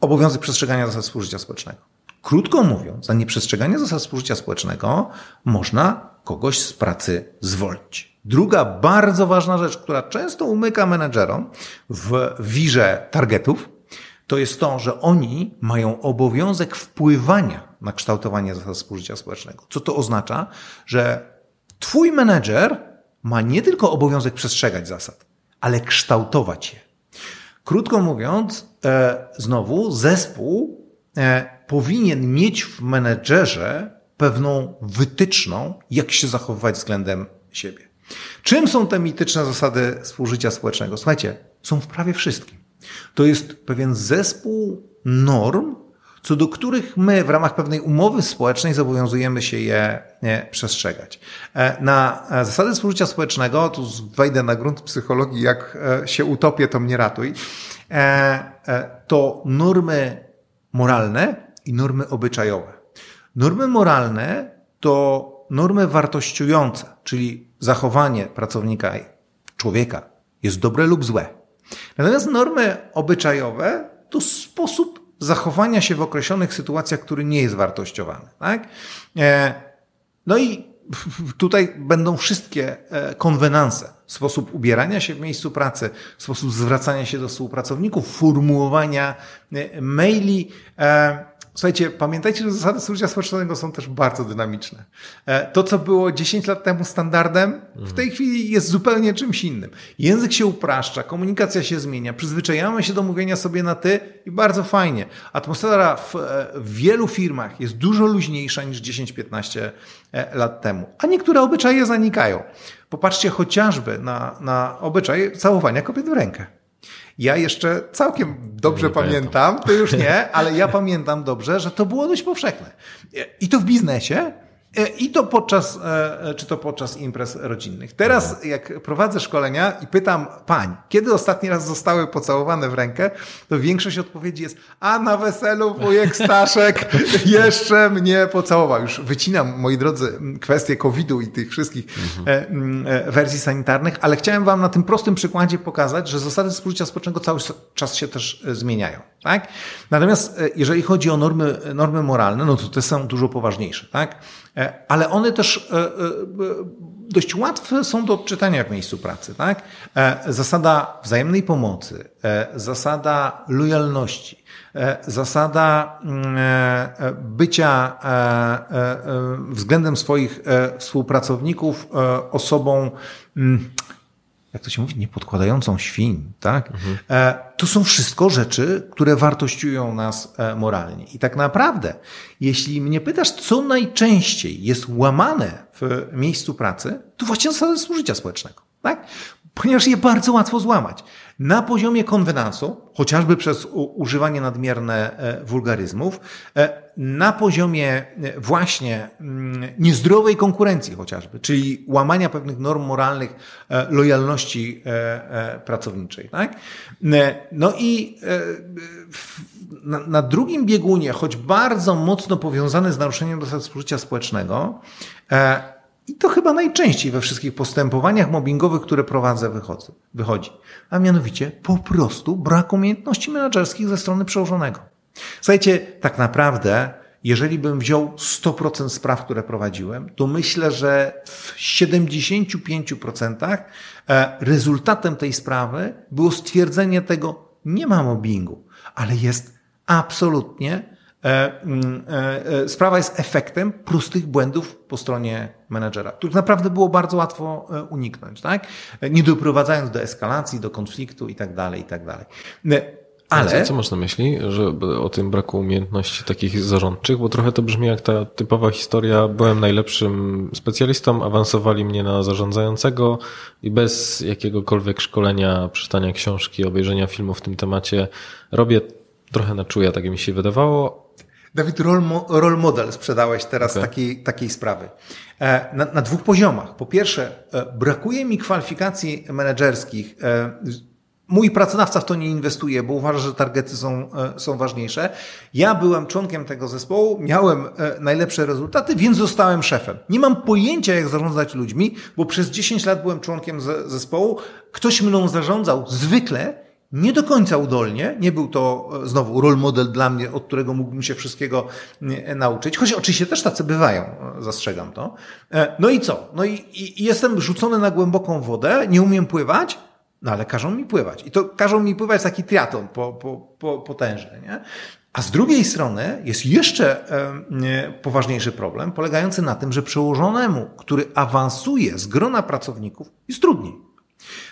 obowiązek przestrzegania zasad współżycia społecznego. Krótko mówiąc, za nieprzestrzeganie zasad współżycia społecznego można kogoś z pracy zwolnić. Druga bardzo ważna rzecz, która często umyka menedżerom w wirze targetów, to jest to, że oni mają obowiązek wpływania na kształtowanie zasad współżycia społecznego. Co to oznacza? Że twój menedżer ma nie tylko obowiązek przestrzegać zasad, ale kształtować je. Krótko mówiąc, e, znowu zespół e, powinien mieć w menedżerze pewną wytyczną, jak się zachowywać względem siebie. Czym są te mityczne zasady współżycia społecznego? Słuchajcie, są w prawie wszystkim. To jest pewien zespół norm, co do których my w ramach pewnej umowy społecznej zobowiązujemy się je przestrzegać. E, na e, zasady współżycia społecznego, tu wejdę na grunt psychologii, jak e, się utopię, to mnie ratuj, to normy moralne i normy obyczajowe. Normy moralne to normy wartościujące, czyli zachowanie pracownika, człowieka jest dobre lub złe. Natomiast normy obyczajowe to sposób zachowania się w określonych sytuacjach, który nie jest wartościowany. Tak? E, no i tutaj będą wszystkie e, konwenanse. Sposób ubierania się w miejscu pracy, sposób zwracania się do współpracowników, formułowania e, maili, Słuchajcie, pamiętajcie, że zasady służenia społecznego są też bardzo dynamiczne. E, to, co było 10 lat temu standardem, w tej chwili jest zupełnie czymś innym. Język się upraszcza, komunikacja się zmienia, przyzwyczajamy się do mówienia sobie na ty i bardzo fajnie. Atmosfera w, e, w wielu firmach jest dużo luźniejsza niż 10-15 e, lat temu, a niektóre obyczaje zanikają. Popatrzcie chociażby na, na obyczaj całowania kobiet w rękę. Ja jeszcze całkiem dobrze pamiętam, pamiętam, ty już nie, ale ja pamiętam dobrze, że to było dość powszechne. I to w biznesie, I to podczas, e, e, czy to podczas imprez rodzinnych. Teraz, jak prowadzę szkolenia i pytam pań, kiedy ostatni raz zostały pocałowane w rękę, to większość odpowiedzi jest, a na weselu wujek Staszek jeszcze mnie pocałował. Już wycinam, moi drodzy, kwestie COVID-u i tych wszystkich mhm. wersji sanitarnych, ale chciałem wam na tym prostym przykładzie pokazać, że zasady współżycia społecznego cały czas się też zmieniają. Tak? Natomiast jeżeli chodzi o normy, normy moralne, no to te są dużo poważniejsze. Tak? E, ale one też e, e, dość łatwe są do odczytania w miejscu pracy. Tak? Zasada wzajemnej pomocy, zasada lojalności, zasada mm, bycia względem swoich współpracowników osobą mm, jak to się mówi, niepodkładającą świń, tak? Mhm. To są wszystko rzeczy, które wartościują nas e, moralnie. I tak naprawdę, jeśli mnie pytasz, co najczęściej jest łamane w miejscu pracy, to właśnie zasady służycia społecznego, tak? Ponieważ je bardzo łatwo złamać. Na poziomie konwenansu, chociażby przez używanie nadmierne e, wulgaryzmów, na poziomie e, właśnie mm, niezdrowej konkurencji chociażby, czyli łamania pewnych norm moralnych e, lojalności e, pracowniczej. Tak? No i na drugim biegunie, choć bardzo mocno powiązany z naruszeniem zasad współżycia społecznego, i to chyba najczęściej we wszystkich postępowaniach mobbingowych, które prowadzę, wychodzę, wychodzi. A mianowicie po prostu brak umiejętności menedżerskich ze strony przełożonego. Słuchajcie, tak naprawdę, jeżeli bym wziął 100% spraw, które prowadziłem, to myślę, że w 75% e, rezultatem tej sprawy było stwierdzenie tego, nie ma mobbingu, ale jest absolutnie e, mm, e, sprawa jest efektem prostych błędów po stronie menedżera, których naprawdę było bardzo łatwo uniknąć, tak? Nie doprowadzając do eskalacji, do konfliktu i tak dalej, i tak dalej. Ale... Ale Co, co masz na myśli, że o tym braku umiejętności takich zarządczych? Bo trochę to brzmi jak ta typowa historia. Byłem najlepszym specjalistą, awansowali mnie na zarządzającego i bez jakiegokolwiek szkolenia, przeczytania książki, obejrzenia filmu w tym temacie robię trochę na czuja, tak mi się wydawało. Dawid, role, role model sprzedałeś teraz Okej. takiej, takiej sprawy. E, Na, na dwóch poziomach. Po pierwsze, e, brakuje mi kwalifikacji menedżerskich. E, Mój pracodawca w to nie inwestuje, bo uważa, że targety są, są ważniejsze. Ja byłem członkiem tego zespołu, miałem najlepsze rezultaty, więc zostałem szefem. Nie mam pojęcia, jak zarządzać ludźmi, bo przez 10 lat byłem członkiem ze- zespołu. Ktoś mną zarządzał zwykle nie do końca udolnie. Nie był to e, znowu role model dla mnie, od którego mógłbym się wszystkiego e, nauczyć. Choć oczywiście też tacy bywają, e, zastrzegam to. No i co? No i, i jestem rzucony na głęboką wodę, nie umiem pływać, no ale każą mi pływać. I to każą mi pływać taki triatlon po, po, po, potężny, nie? A z drugiej strony jest jeszcze nie, poważniejszy problem, polegający na tym, że przełożonemu, który awansuje z grona pracowników, jest trudniej.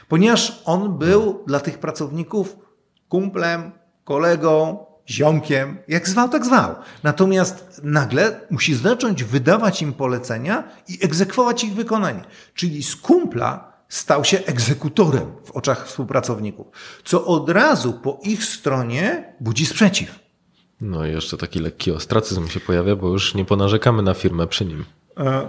Ponieważ on był dla tych pracowników kumplem, kolegą, ziomkiem, jak zwał, tak zwał. Natomiast nagle musi zacząć wydawać im polecenia i egzekwować ich wykonanie. Czyli z kumpla stał się egzekutorem w oczach współpracowników, co od razu po ich stronie budzi sprzeciw. No i jeszcze taki lekki ostracyzm się pojawia, bo już nie ponarzekamy na firmę przy nim. E,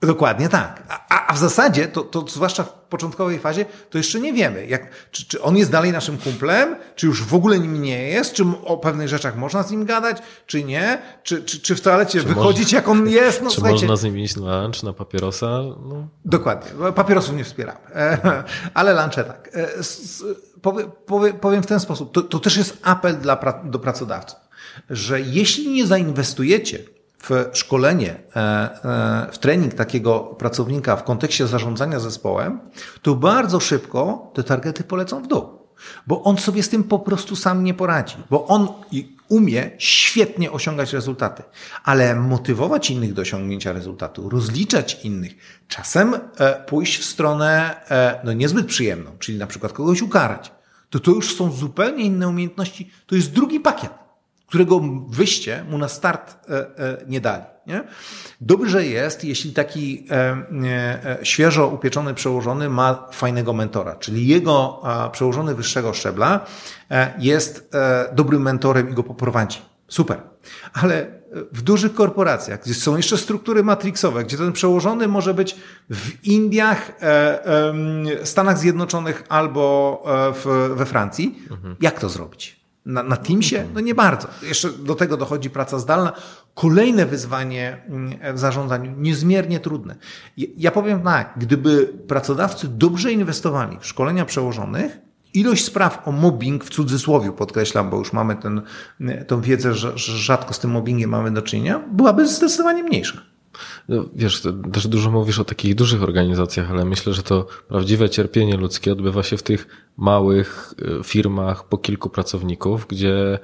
Dokładnie tak. A, a- w zasadzie, to, to zwłaszcza w początkowej fazie, to jeszcze nie wiemy, jak, czy, czy on jest dalej naszym kumplem, czy już w ogóle nim nie jest, czy o pewnych rzeczach można z nim gadać, czy nie, czy, czy, czy w toalecie wychodzić jak on jest. No, Czy słuchajcie, można z nim iść na lunch, na papierosa? No, Dokładnie. Papierosów nie wspieramy. E, Ale lunche tak. E, s- s- Powie, powie, powiem w ten sposób. To, to też jest apel dla, do pracodawców, że jeśli nie zainwestujecie w szkolenie, e, e, w trening takiego pracownika w kontekście zarządzania zespołem, to bardzo szybko te targety polecą w dół. Bo on sobie z tym po prostu sam nie poradzi. Bo on umie świetnie osiągać rezultaty, ale motywować innych do osiągnięcia rezultatu, rozliczać innych, czasem e, pójść w stronę no, niezbyt przyjemną, czyli na przykład kogoś ukarać, to to już są zupełnie inne umiejętności. To jest drugi pakiet, którego wyście mu na start e, e, nie dali. Nie? Dobrze jest, jeśli taki e, świeżo upieczony przełożony ma fajnego mentora, czyli jego przełożony wyższego szczebla jest dobrym mentorem i go poprowadzi. Super. Ale w dużych korporacjach, gdzie są jeszcze struktury matrixowe, gdzie ten przełożony może być w Indiach, Stanach Zjednoczonych albo w, we Francji, jak to zrobić? Na, na Teamsie? No nie bardzo. Jeszcze do tego dochodzi praca zdalna. Kolejne wyzwanie mm, w zarządzaniu, niezmiernie trudne. Ja- Ja powiem tak, gdyby pracodawcy dobrze inwestowali w szkolenia przełożonych, ilość spraw o mobbing, w cudzysłowie podkreślam, bo już mamy ten, tą wiedzę, że, że rzadko z tym mobbingiem mamy do czynienia, byłaby zdecydowanie mniejsza. No, wiesz, też dużo mówisz o takich dużych organizacjach, ale myślę, że to prawdziwe cierpienie ludzkie odbywa się w tych małych y, firmach po kilku pracowników, gdzie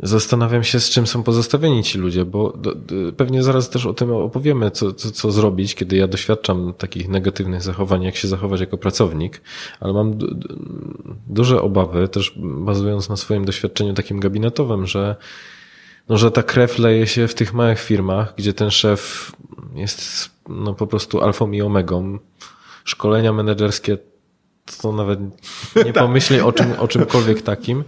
zastanawiam się, z czym są pozostawieni ci ludzie, bo do, do, pewnie zaraz też o tym opowiemy, co, co, co zrobić, kiedy ja doświadczam takich negatywnych zachowań, jak się zachować jako pracownik, ale mam du, du, duże obawy, też bazując na swoim doświadczeniu takim gabinetowym, że no, że ta krew leje się w tych małych firmach, gdzie ten szef jest no, po prostu alfą i omegą. Szkolenia menedżerskie to nawet nie pomyśli o, czym, o czymkolwiek takim.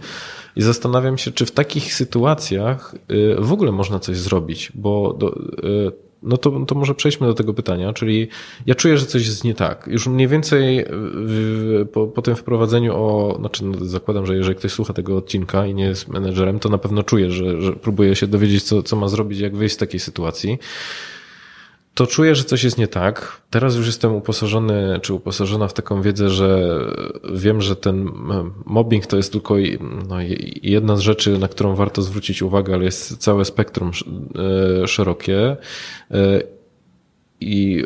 I zastanawiam się, czy w takich sytuacjach y, w ogóle można coś zrobić, bo do, y, no to, to może przejdźmy do tego pytania, czyli ja czuję, że coś jest nie tak. Już mniej więcej w, po, po tym wprowadzeniu o, znaczy no, zakładam, że jeżeli ktoś słucha tego odcinka i nie jest menedżerem, to na pewno czuje, że, że próbuje się dowiedzieć, co, co ma zrobić, jak wyjść z takiej sytuacji to czuję, że coś jest nie tak. Teraz już jestem uposażony, czy uposażona w taką wiedzę, że wiem, że ten mobbing to jest tylko no, jedna z rzeczy, na którą warto zwrócić uwagę, ale jest całe spektrum e, szerokie. E, I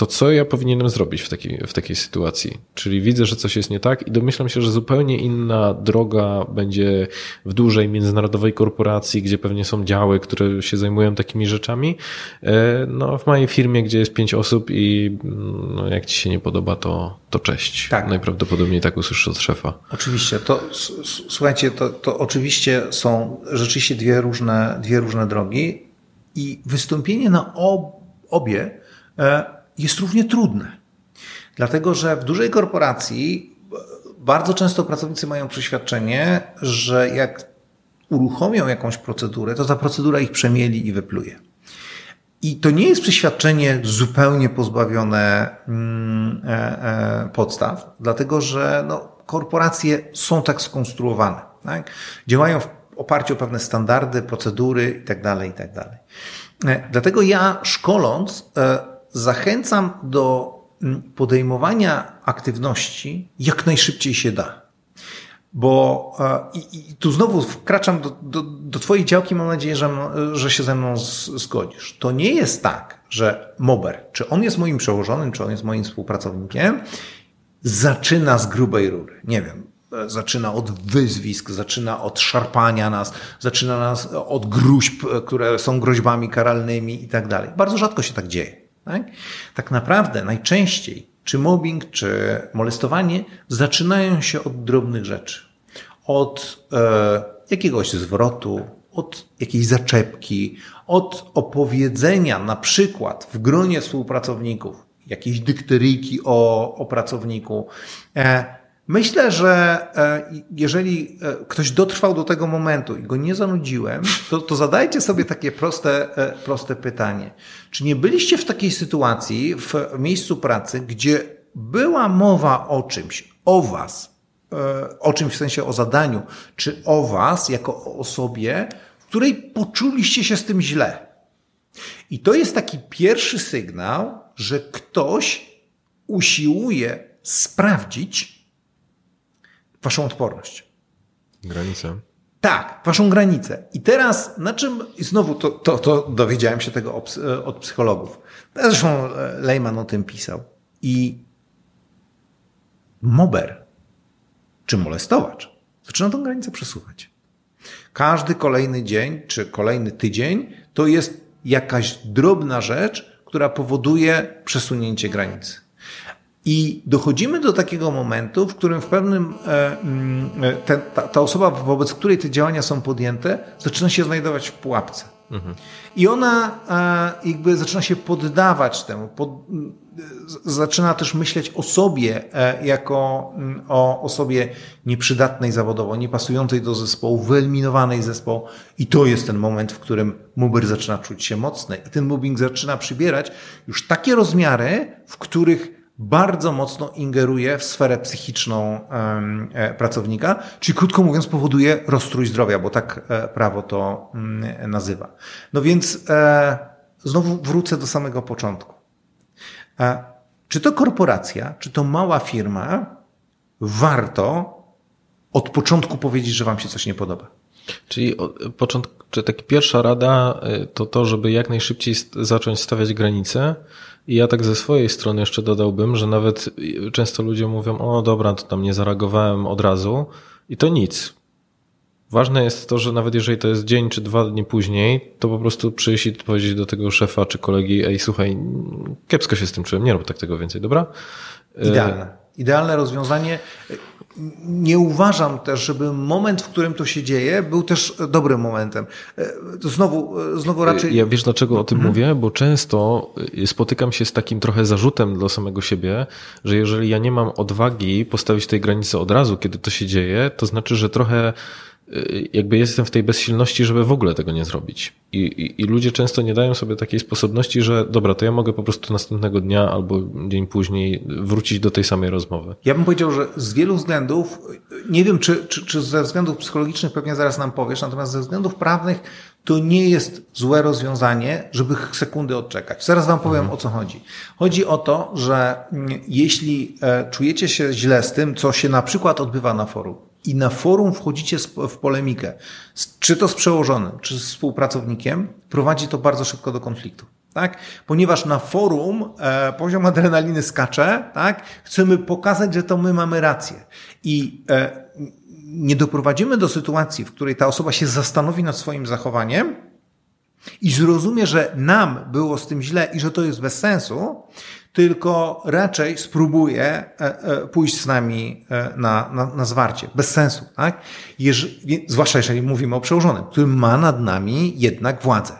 to co ja powinienem zrobić w takiej, w takiej sytuacji? Czyli widzę, że coś jest nie tak i domyślam się, że zupełnie inna droga będzie w dużej międzynarodowej korporacji, gdzie pewnie są działy, które się zajmują takimi rzeczami. E, no, w mojej firmie, gdzie jest pięć osób i mm, no, jak ci się nie podoba, to, to cześć. Tak. Najprawdopodobniej tak usłyszysz od szefa. Oczywiście, to słuchajcie, to, to oczywiście są rzeczywiście dwie różne, dwie różne drogi i wystąpienie na ob, obie e, jest równie trudne. Dlatego, że w dużej korporacji bardzo często pracownicy mają przeświadczenie, że jak uruchomią jakąś procedurę, to ta procedura ich przemieli i wypluje. I to nie jest przeświadczenie zupełnie pozbawione mm, e, e, podstaw, dlatego że no, korporacje są tak skonstruowane. Tak? Działają w oparciu o pewne standardy, procedury itd. Tak itd. Tak e, dlatego ja szkoląc zachęcam do mm, podejmowania aktywności jak najszybciej się da. Bo e, i, i tu znowu wkraczam do, do, do Twojej działki, mam nadzieję, że, że się ze mną zgodzisz. To nie jest tak, że Mober, czy on jest moim przełożonym, czy on jest moim współpracownikiem, zaczyna z grubej rury. Nie wiem, e, zaczyna od wyzwisk, zaczyna od szarpania nas, zaczyna nas od gruźb, które są groźbami karalnymi i tak dalej. Bardzo rzadko się tak dzieje. Tak? tak naprawdę najczęściej czy mobbing, czy molestowanie zaczynają się od drobnych rzeczy. Od e, jakiegoś zwrotu, od jakiejś zaczepki, od opowiedzenia na przykład w gronie współpracowników jakiejś dykteryjki o, o pracowniku. E, Myślę, że e, jeżeli e, ktoś dotrwał do tego momentu i go nie zanudziłem, to, to zadajcie sobie takie proste, e, proste pytanie. Czy nie byliście w takiej sytuacji w miejscu pracy, gdzie była mowa o czymś, o was, o czymś w sensie o zadaniu, czy o was jako o osobie, w której poczuliście się z tym źle? I to jest taki pierwszy sygnał, że ktoś usiłuje sprawdzić, waszą odporność. Granicę. Tak, waszą granicę. I teraz na czym, i znowu to, to, to dowiedziałem się tego od psychologów. Zresztą e, Lehman o tym pisał. I mober, czy molestowacz, zaczyna tą granicę przesuwać. Każdy kolejny dzień, czy kolejny tydzień, to jest jakaś drobna rzecz, która powoduje przesunięcie granicy. I dochodzimy do takiego momentu, w którym w pewnym e, mm, e, ten, ta, ta, osoba, wobec której te działania są podjęte, zaczyna się znajdować w pułapce. Mhm. I ona e, jakby zaczyna się poddawać temu, pod, zaczyna też myśleć o sobie jako mm, o osobie nieprzydatnej zawodowo, niepasującej do zespołu, wyeliminowanej z zespołu. I to jest ten moment, w którym muber zaczyna czuć się mocny. I ten mobbing zaczyna przybierać już takie rozmiary, w których bardzo mocno ingeruje w sferę psychiczną e, pracownika, czyli krótko mówiąc powoduje rozstrój zdrowia, bo tak e, prawo to mm, nazywa. No więc e, znowu wrócę do samego początku. Czy to korporacja, czy to mała firma, warto od początku powiedzieć, że wam się coś nie podoba? Czyli początku, czy taka pierwsza rada to to, żeby jak najszybciej zacząć stawiać granice, i ja tak ze swojej strony jeszcze dodałbym, że nawet często ludzie mówią, o dobra, to tam nie zareagowałem od razu i to nic. Ważne jest to, że nawet jeżeli to jest dzień czy dwa dni później, to po prostu przyjść i powiedzieć do tego szefa czy kolegi, ej słuchaj, kiepsko się z tym czułem, nie rób tak tego więcej, dobra? Idealne. Idealne rozwiązanie nie uważam też, żeby moment, w którym to się dzieje, był też dobrym momentem. E, znowu, e, znowu raczej. Ja wiesz, dlaczego o tym mhm. mówię? Bo często e, spotykam się z takim trochę zarzutem dla samego siebie, że jeżeli ja nie mam odwagi postawić tej granicy od razu, kiedy to się dzieje, to znaczy, że trochę jakby jestem w tej bezsilności, żeby w ogóle tego nie zrobić. I, i, I, ludzie często nie dają sobie takiej sposobności, że dobra, to ja mogę po prostu następnego dnia albo dzień później wrócić do tej samej rozmowy. Ja bym powiedział, że z wielu względów, nie wiem czy, czy, czy ze względów psychologicznych pewnie zaraz nam powiesz, natomiast ze względów prawnych to nie jest złe rozwiązanie, żeby sekundy odczekać. Zaraz Wam powiem mhm. o co chodzi. Chodzi o to, że mm, jeśli e, czujecie się źle z tym, co się na przykład odbywa na forum, i na forum wchodzicie w polemikę, czy to z przełożonym, czy z współpracownikiem, prowadzi to bardzo szybko do konfliktu. Tak? Ponieważ na forum e, poziom adrenaliny skacze, tak? chcemy pokazać, że to my mamy rację. I e, nie doprowadzimy do sytuacji, w której ta osoba się zastanowi nad swoim zachowaniem i zrozumie, że nam było z tym źle i że to jest bez sensu, tylko raczej spróbuje e, e, pójść z nami e, na, na, na zwarcie. Bez sensu, tak? Jeżeli, zwłaszcza jeżeli mówimy o przełożonym, który ma nad nami jednak władzę.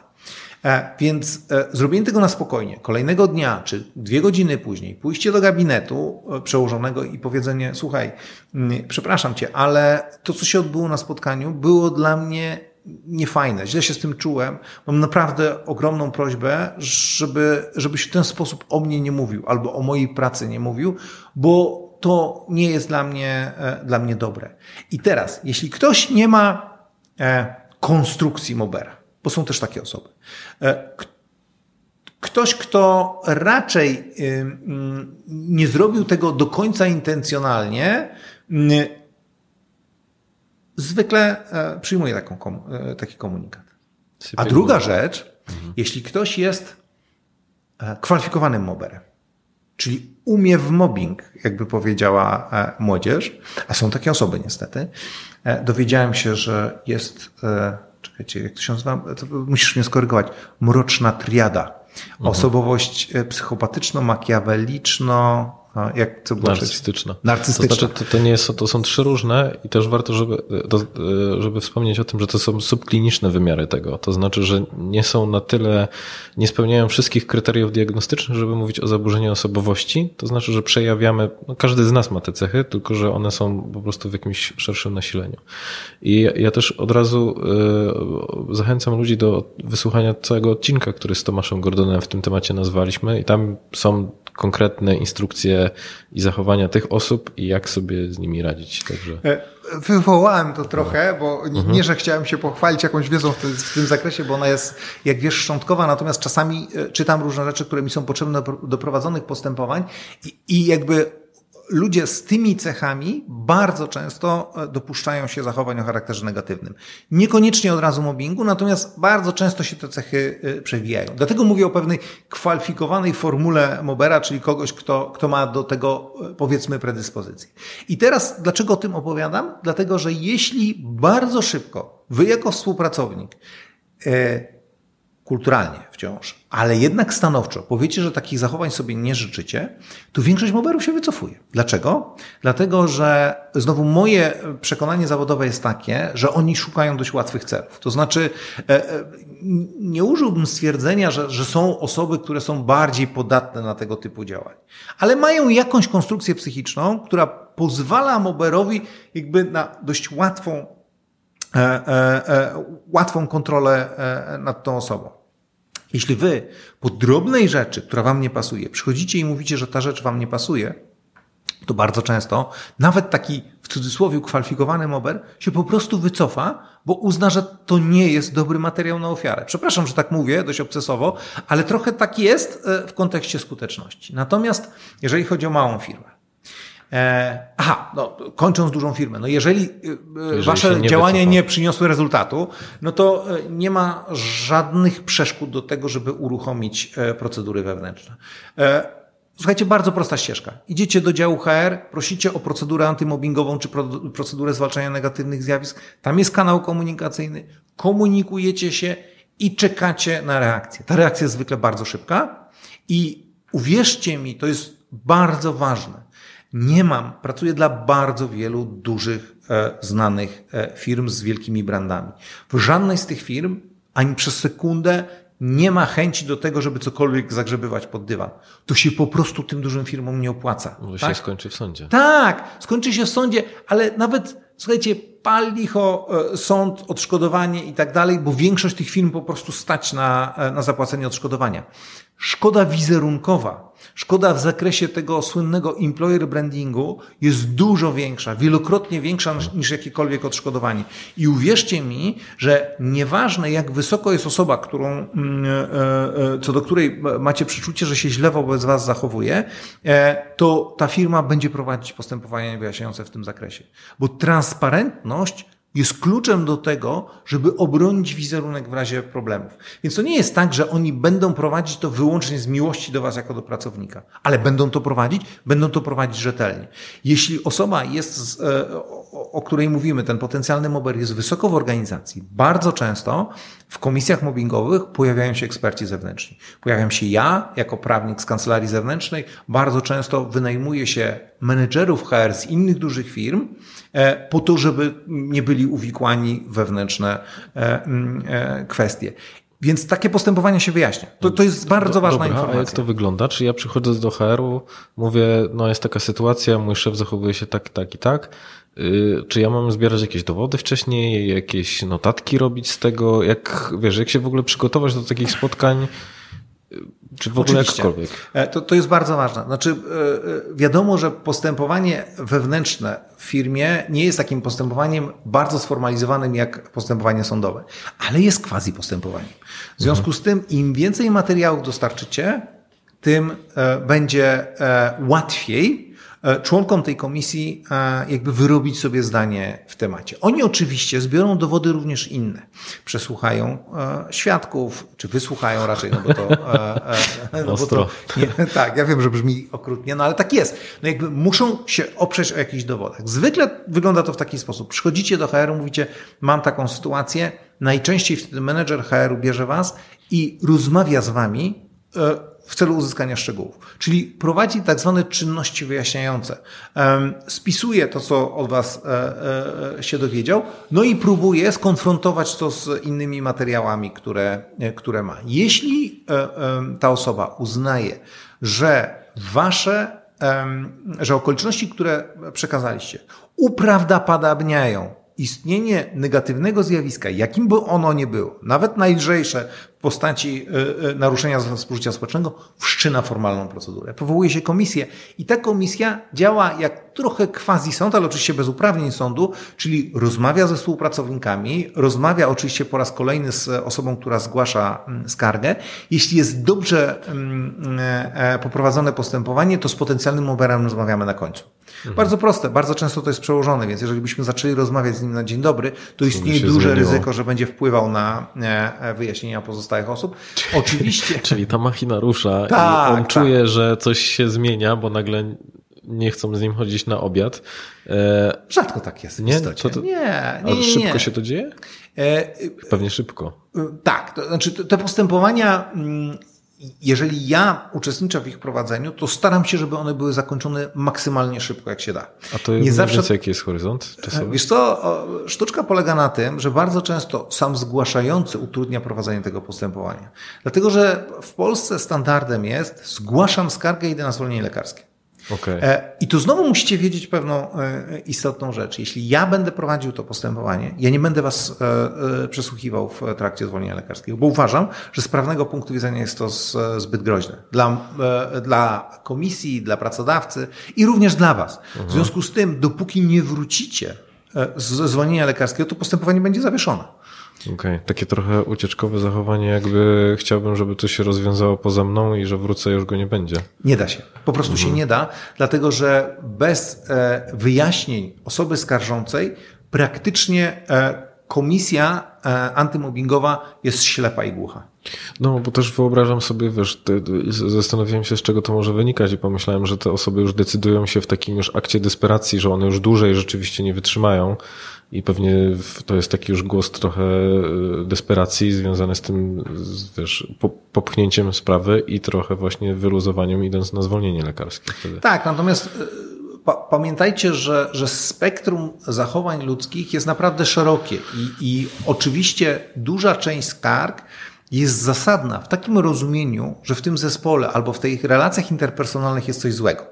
Więc zrobienie tego na spokojnie, kolejnego dnia czy dwie godziny później, pójście do gabinetu przełożonego i powiedzenie: Słuchaj, mm, przepraszam cię, ale to, co się odbyło na spotkaniu, było dla mnie niefajne, źle się z tym czułem. Mam naprawdę ogromną prośbę, żeby, żebyś w ten sposób o mnie nie mówił albo o mojej pracy nie mówił, bo to nie jest dla mnie, e, dla mnie dobre. I teraz, jeśli ktoś nie ma e, konstrukcji Mobera, bo są też takie osoby, e, ktoś, kto raczej nie zrobił tego do końca intencjonalnie, zwykle e, przyjmuje taką, e, taki komunikat. A druga rzecz, mhm. jeśli ktoś jest e, kwalifikowanym moberem, czyli umie w mobbing, jakby powiedziała młodzież, a są takie osoby niestety, dowiedziałem się, że jest, czekajcie, jak to się nazywa, to musisz mnie skorygować, mroczna triada. Mhm. Osobowość psychopatyczno-makiaweliczno, jak to było? Narcystyczna. Narcystyczna. To znaczy, to, to, nie jest, to są trzy różne i też warto, żeby, to, żeby wspomnieć o tym, że to są subkliniczne wymiary tego. To znaczy, że nie są na tyle, nie spełniają wszystkich kryteriów diagnostycznych, żeby mówić o zaburzeniu osobowości. To znaczy, że przejawiamy, no każdy z nas ma te cechy, tylko że one są po prostu w jakimś szerszym nasileniu. I ja też od razu y, zachęcam ludzi do wysłuchania całego odcinka, który z Tomaszem Gordonem w tym temacie nazwaliśmy i tam są konkretne instrukcje i zachowania tych osób i jak sobie z nimi radzić. Także... E, wywołałem to trochę, bo nie, mhm. nie, że chciałem się pochwalić jakąś wiedzą w tym, w tym, zakresie, bo ona jest, jak wiesz, szczątkowa, natomiast czasami e, czytam różne rzeczy, które mi są potrzebne do prowadzonych postępowań i, i jakby ludzie z tymi cechami bardzo często e, dopuszczają się zachowań o charakterze negatywnym. Niekoniecznie od razu mobbingu, natomiast bardzo często się te cechy e, przewijają. Dlatego mówię o pewnej kwalifikowanej formule Mobera, czyli kogoś, kto, kto ma do tego, e, powiedzmy, predyspozycję. I teraz, dlaczego o tym opowiadam? Dlatego, że jeśli bardzo szybko wy jako współpracownik kulturalnie wciąż, ale jednak stanowczo powiecie, że takich zachowań sobie nie życzycie, to większość moberów się wycofuje. Dlaczego? Dlatego, że znowu moje przekonanie zawodowe jest takie, że oni szukają dość łatwych celów. To znaczy, e, e, nie użyłbym stwierdzenia, że, że są osoby, które są bardziej podatne na tego typu działań, ale mają jakąś konstrukcję psychiczną, która pozwala moberowi jakby na dość łatwą e, łatwą kontrolę nad tą osobą. Jeśli wy po drobnej rzeczy, która wam nie pasuje, przychodzicie i mówicie, że ta rzecz wam nie pasuje, to bardzo często nawet taki w cudzysłowie kwalifikowany mober się po prostu wycofa, bo uzna, że to nie jest dobry materiał na ofiarę. Przepraszam, że tak mówię, dość obcesowo, ale trochę tak jest e, w kontekście skuteczności. Natomiast jeżeli chodzi o małą firmę, aha, no, kończąc dużą firmę, no jeżeli, e, jeżeli wasze nie działania wycofa. nie przyniosły rezultatu, no to e, nie ma żadnych przeszkód do tego, żeby uruchomić procedury wewnętrzne. Słuchajcie, bardzo prosta ścieżka. Idziecie do działu HR, prosicie o procedurę antymobbingową czy procedurę zwalczania negatywnych zjawisk. Tam jest kanał komunikacyjny, komunikujecie się i czekacie na reakcję. Ta reakcja jest zwykle bardzo szybka i uwierzcie mi, to jest bardzo ważne nie mam, pracuję dla bardzo wielu dużych, e, znanych e, firm z wielkimi brandami. W żadnej z tych firm ani przez sekundę nie ma chęci do tego, żeby cokolwiek zagrzebywać pod dywan. To się po prostu tym dużym firmom nie opłaca. Bo tak? się skończy w sądzie. Tak, skończy się w sądzie, ale nawet, słuchajcie, pal licho e, sąd, odszkodowanie i tak dalej, bo większość tych firm po prostu stać na, na zapłacenie odszkodowania. Szkoda wizerunkowa Szkoda w zakresie tego słynnego employer brandingu jest dużo większa, wielokrotnie większa niż jakiekolwiek odszkodowanie. I uwierzcie mi, że nieważne jak wysoko jest osoba, którą, mm, e, e, co do której macie przeczucie, że się źle wobec Was zachowuje, e, to ta firma będzie prowadzić postępowania wyjaśniające w tym zakresie. Bo transparentność jest kluczem do tego, żeby obronić wizerunek w razie problemów. Więc to nie jest tak, że oni będą prowadzić to wyłącznie z miłości do Was jako do pracownika, ale będą to prowadzić, będą to prowadzić rzetelnie. Jeśli osoba jest, e, o, o której mówimy, ten potencjalny mober jest wysoko w organizacji, bardzo często w komisjach mobbingowych pojawiają się eksperci zewnętrzni. Pojawiam się ja, jako prawnik z kancelarii zewnętrznej, bardzo często wynajmuję się menedżerów HR z innych dużych firm, e, po to, żeby nie byli uwikłani wewnętrzne e, mm, e, kwestie. Więc takie postępowania się wyjaśnia. To, to jest bardzo ważna Dobra, informacja. A jak to wygląda? Czy ja przychodzę do HR-u, mówię, no jest taka sytuacja, mój szef zachowuje się tak, tak i tak. Yy, Czy ja mam zbierać jakieś dowody wcześniej, jakieś notatki robić z tego? Jak, wiesz, jak się w ogóle przygotować do takich spotkań? Yy, Czy w ogóle Oczywiście. jakkolwiek? E, To, to jest bardzo ważne. Znaczy, e, e, wiadomo, że postępowanie wewnętrzne w firmie nie jest takim postępowaniem bardzo sformalizowanym jak postępowanie sądowe, ale jest quasi postępowaniem. W związku z tym, im więcej materiałów dostarczycie, tym będzie łatwiej członkom tej komisji e, jakby wyrobić sobie zdanie w temacie. Oni oczywiście zbiorą dowody również inne. Przesłuchają e, świadków, czy wysłuchają raczej, no bo to, e, e, no bo to nie, tak, ja wiem, że brzmi okrutnie, no ale tak jest. No jakby muszą się oprzeć o jakichś dowodach. Zwykle wygląda to w taki sposób. Przychodzicie do HR-u, mówicie, mam taką sytuację, najczęściej wtedy menedżer HR-u bierze was i rozmawia z wami e, w celu uzyskania szczegółów. Czyli prowadzi tak zwane czynności wyjaśniające. Spisuje to, co od Was e, e, się dowiedział, no i próbuje skonfrontować to z innymi materiałami, które, e, które ma. Jeśli ta osoba uznaje, że Wasze, że okoliczności, które przekazaliście, uprawdopodobniają istnienie negatywnego zjawiska, jakim by ono nie było, nawet najlżejsze postaci y, y, naruszenia współżycia społecznego, wszczyna formalną procedurę. Powołuje się komisję i ta komisja działa jak trochę quasi sąd, ale oczywiście bez uprawnień sądu, czyli rozmawia ze współpracownikami, rozmawia oczywiście po raz kolejny z osobą, która zgłasza mm, skargę. Jeśli jest dobrze mm, e, e, poprowadzone postępowanie, to z potencjalnym oberem rozmawiamy na końcu. Bardzo proste, bardzo często to jest przełożone, więc jeżeli byśmy zaczęli rozmawiać z nim na dzień dobry, to istnieje duże zmieniło. ryzyko, że będzie wpływał na e, wyjaśnienia pozostałych osób. Oczywiście. Czyli ta machina rusza Tak, i on tak. czuje, że coś się zmienia, bo nagle nie chcą z nim chodzić na obiad. E, Rzadko tak jest Nie? To- to- nie, nie, nie, szybko się to dzieje? E, Pewnie szybko. Tak, to znaczy te- te postępowania, mm, jeżeli ja uczestniczę w ich prowadzeniu, to staram się, żeby one były zakończone maksymalnie szybko, jak się da. A to Nie zawsze- więcej jaki jest horyzont czasowy? Wiesz co, sztuczka polega na tym, że bardzo często sam zgłaszający utrudnia prowadzenie tego postępowania. Dlatego, że w Polsce standardem jest zgłaszam skargę i idę na zwolnienie lekarskie. Okej. E, I tu znowu musicie wiedzieć pewną e, istotną rzecz. Jeśli ja będę prowadził to postępowanie, ja nie będę was e, przesłuchiwał w trakcie zwolnienia lekarskiego, bo uważam, że z prawnego punktu widzenia jest to z, zbyt groźne. Dla, dla komisji, dla pracodawcy i również dla was. W związku z tym, dopóki nie wrócicie ze zwolnienia lekarskiego, to postępowanie będzie zawieszone. Okej, takie trochę ucieczkowe zachowanie, jakby chciałbym, żeby to się rozwiązało poza mną i że wrócę, już go nie będzie. Nie da się. Po prostu się nie da, dlatego że bez e, wyjaśnień osoby skarżącej praktycznie e, komisja e, antymobbingowa jest ślepa i głucha. No, bo też wyobrażam sobie, wiesz, zastanawiałem się, z czego to może wynikać i pomyślałem, że te osoby już decydują się w takim już akcie desperacji, że one już dłużej rzeczywiście nie wytrzymają i pewnie to jest taki już głos trochę e, desperacji związany z tym, wiesz, po- popchnięciem sprawy i trochę właśnie wyluzowaniem idąc na zwolnienie lekarskie wtedy. Tak, natomiast e, pa, pamiętajcie, że, że spektrum zachowań ludzkich jest naprawdę szerokie i, i oczywiście duża część skarg jest zasadna w takim rozumieniu, że w tym zespole albo w tych relacjach interpersonalnych jest coś złego.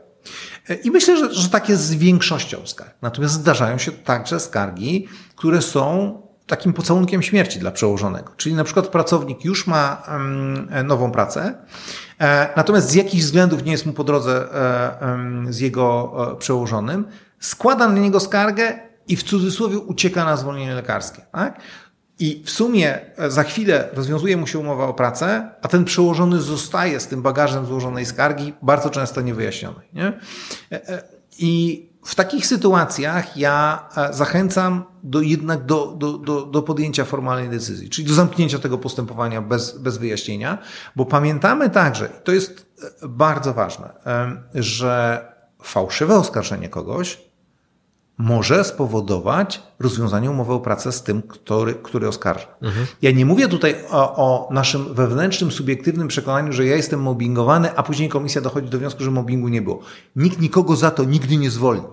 E, I myślę, że, że tak jest z większością skarg. Natomiast zdarzają się także skargi, które są takim pocałunkiem śmierci dla przełożonego. Czyli na przykład pracownik już ma em, nową pracę, e, natomiast z jakichś względów nie jest mu po drodze e, z jego e, przełożonym, składa na niego skargę i w cudzysłowie ucieka na zwolnienie lekarskie. Tak? I w sumie e, za chwilę rozwiązuje mu się umowa o pracę, a ten przełożony zostaje z tym bagażem złożonej skargi, bardzo często niewyjaśnionej. Nie? E, e, I w takich sytuacjach ja zachęcam do jednak do, do, do, do podjęcia formalnej decyzji, czyli do zamknięcia tego postępowania bez, bez wyjaśnienia, bo pamiętamy także, to jest bardzo ważne, że fałszywe oskarżenie kogoś może spowodować rozwiązanie umowy o pracę z tym, który, który oskarża. Mhm. Ja nie mówię tutaj o, o, naszym wewnętrznym, subiektywnym przekonaniu, że ja jestem mobbingowany, a później komisja dochodzi do wniosku, że mobbingu nie było. Nikt nikogo za to nigdy nie zwolni.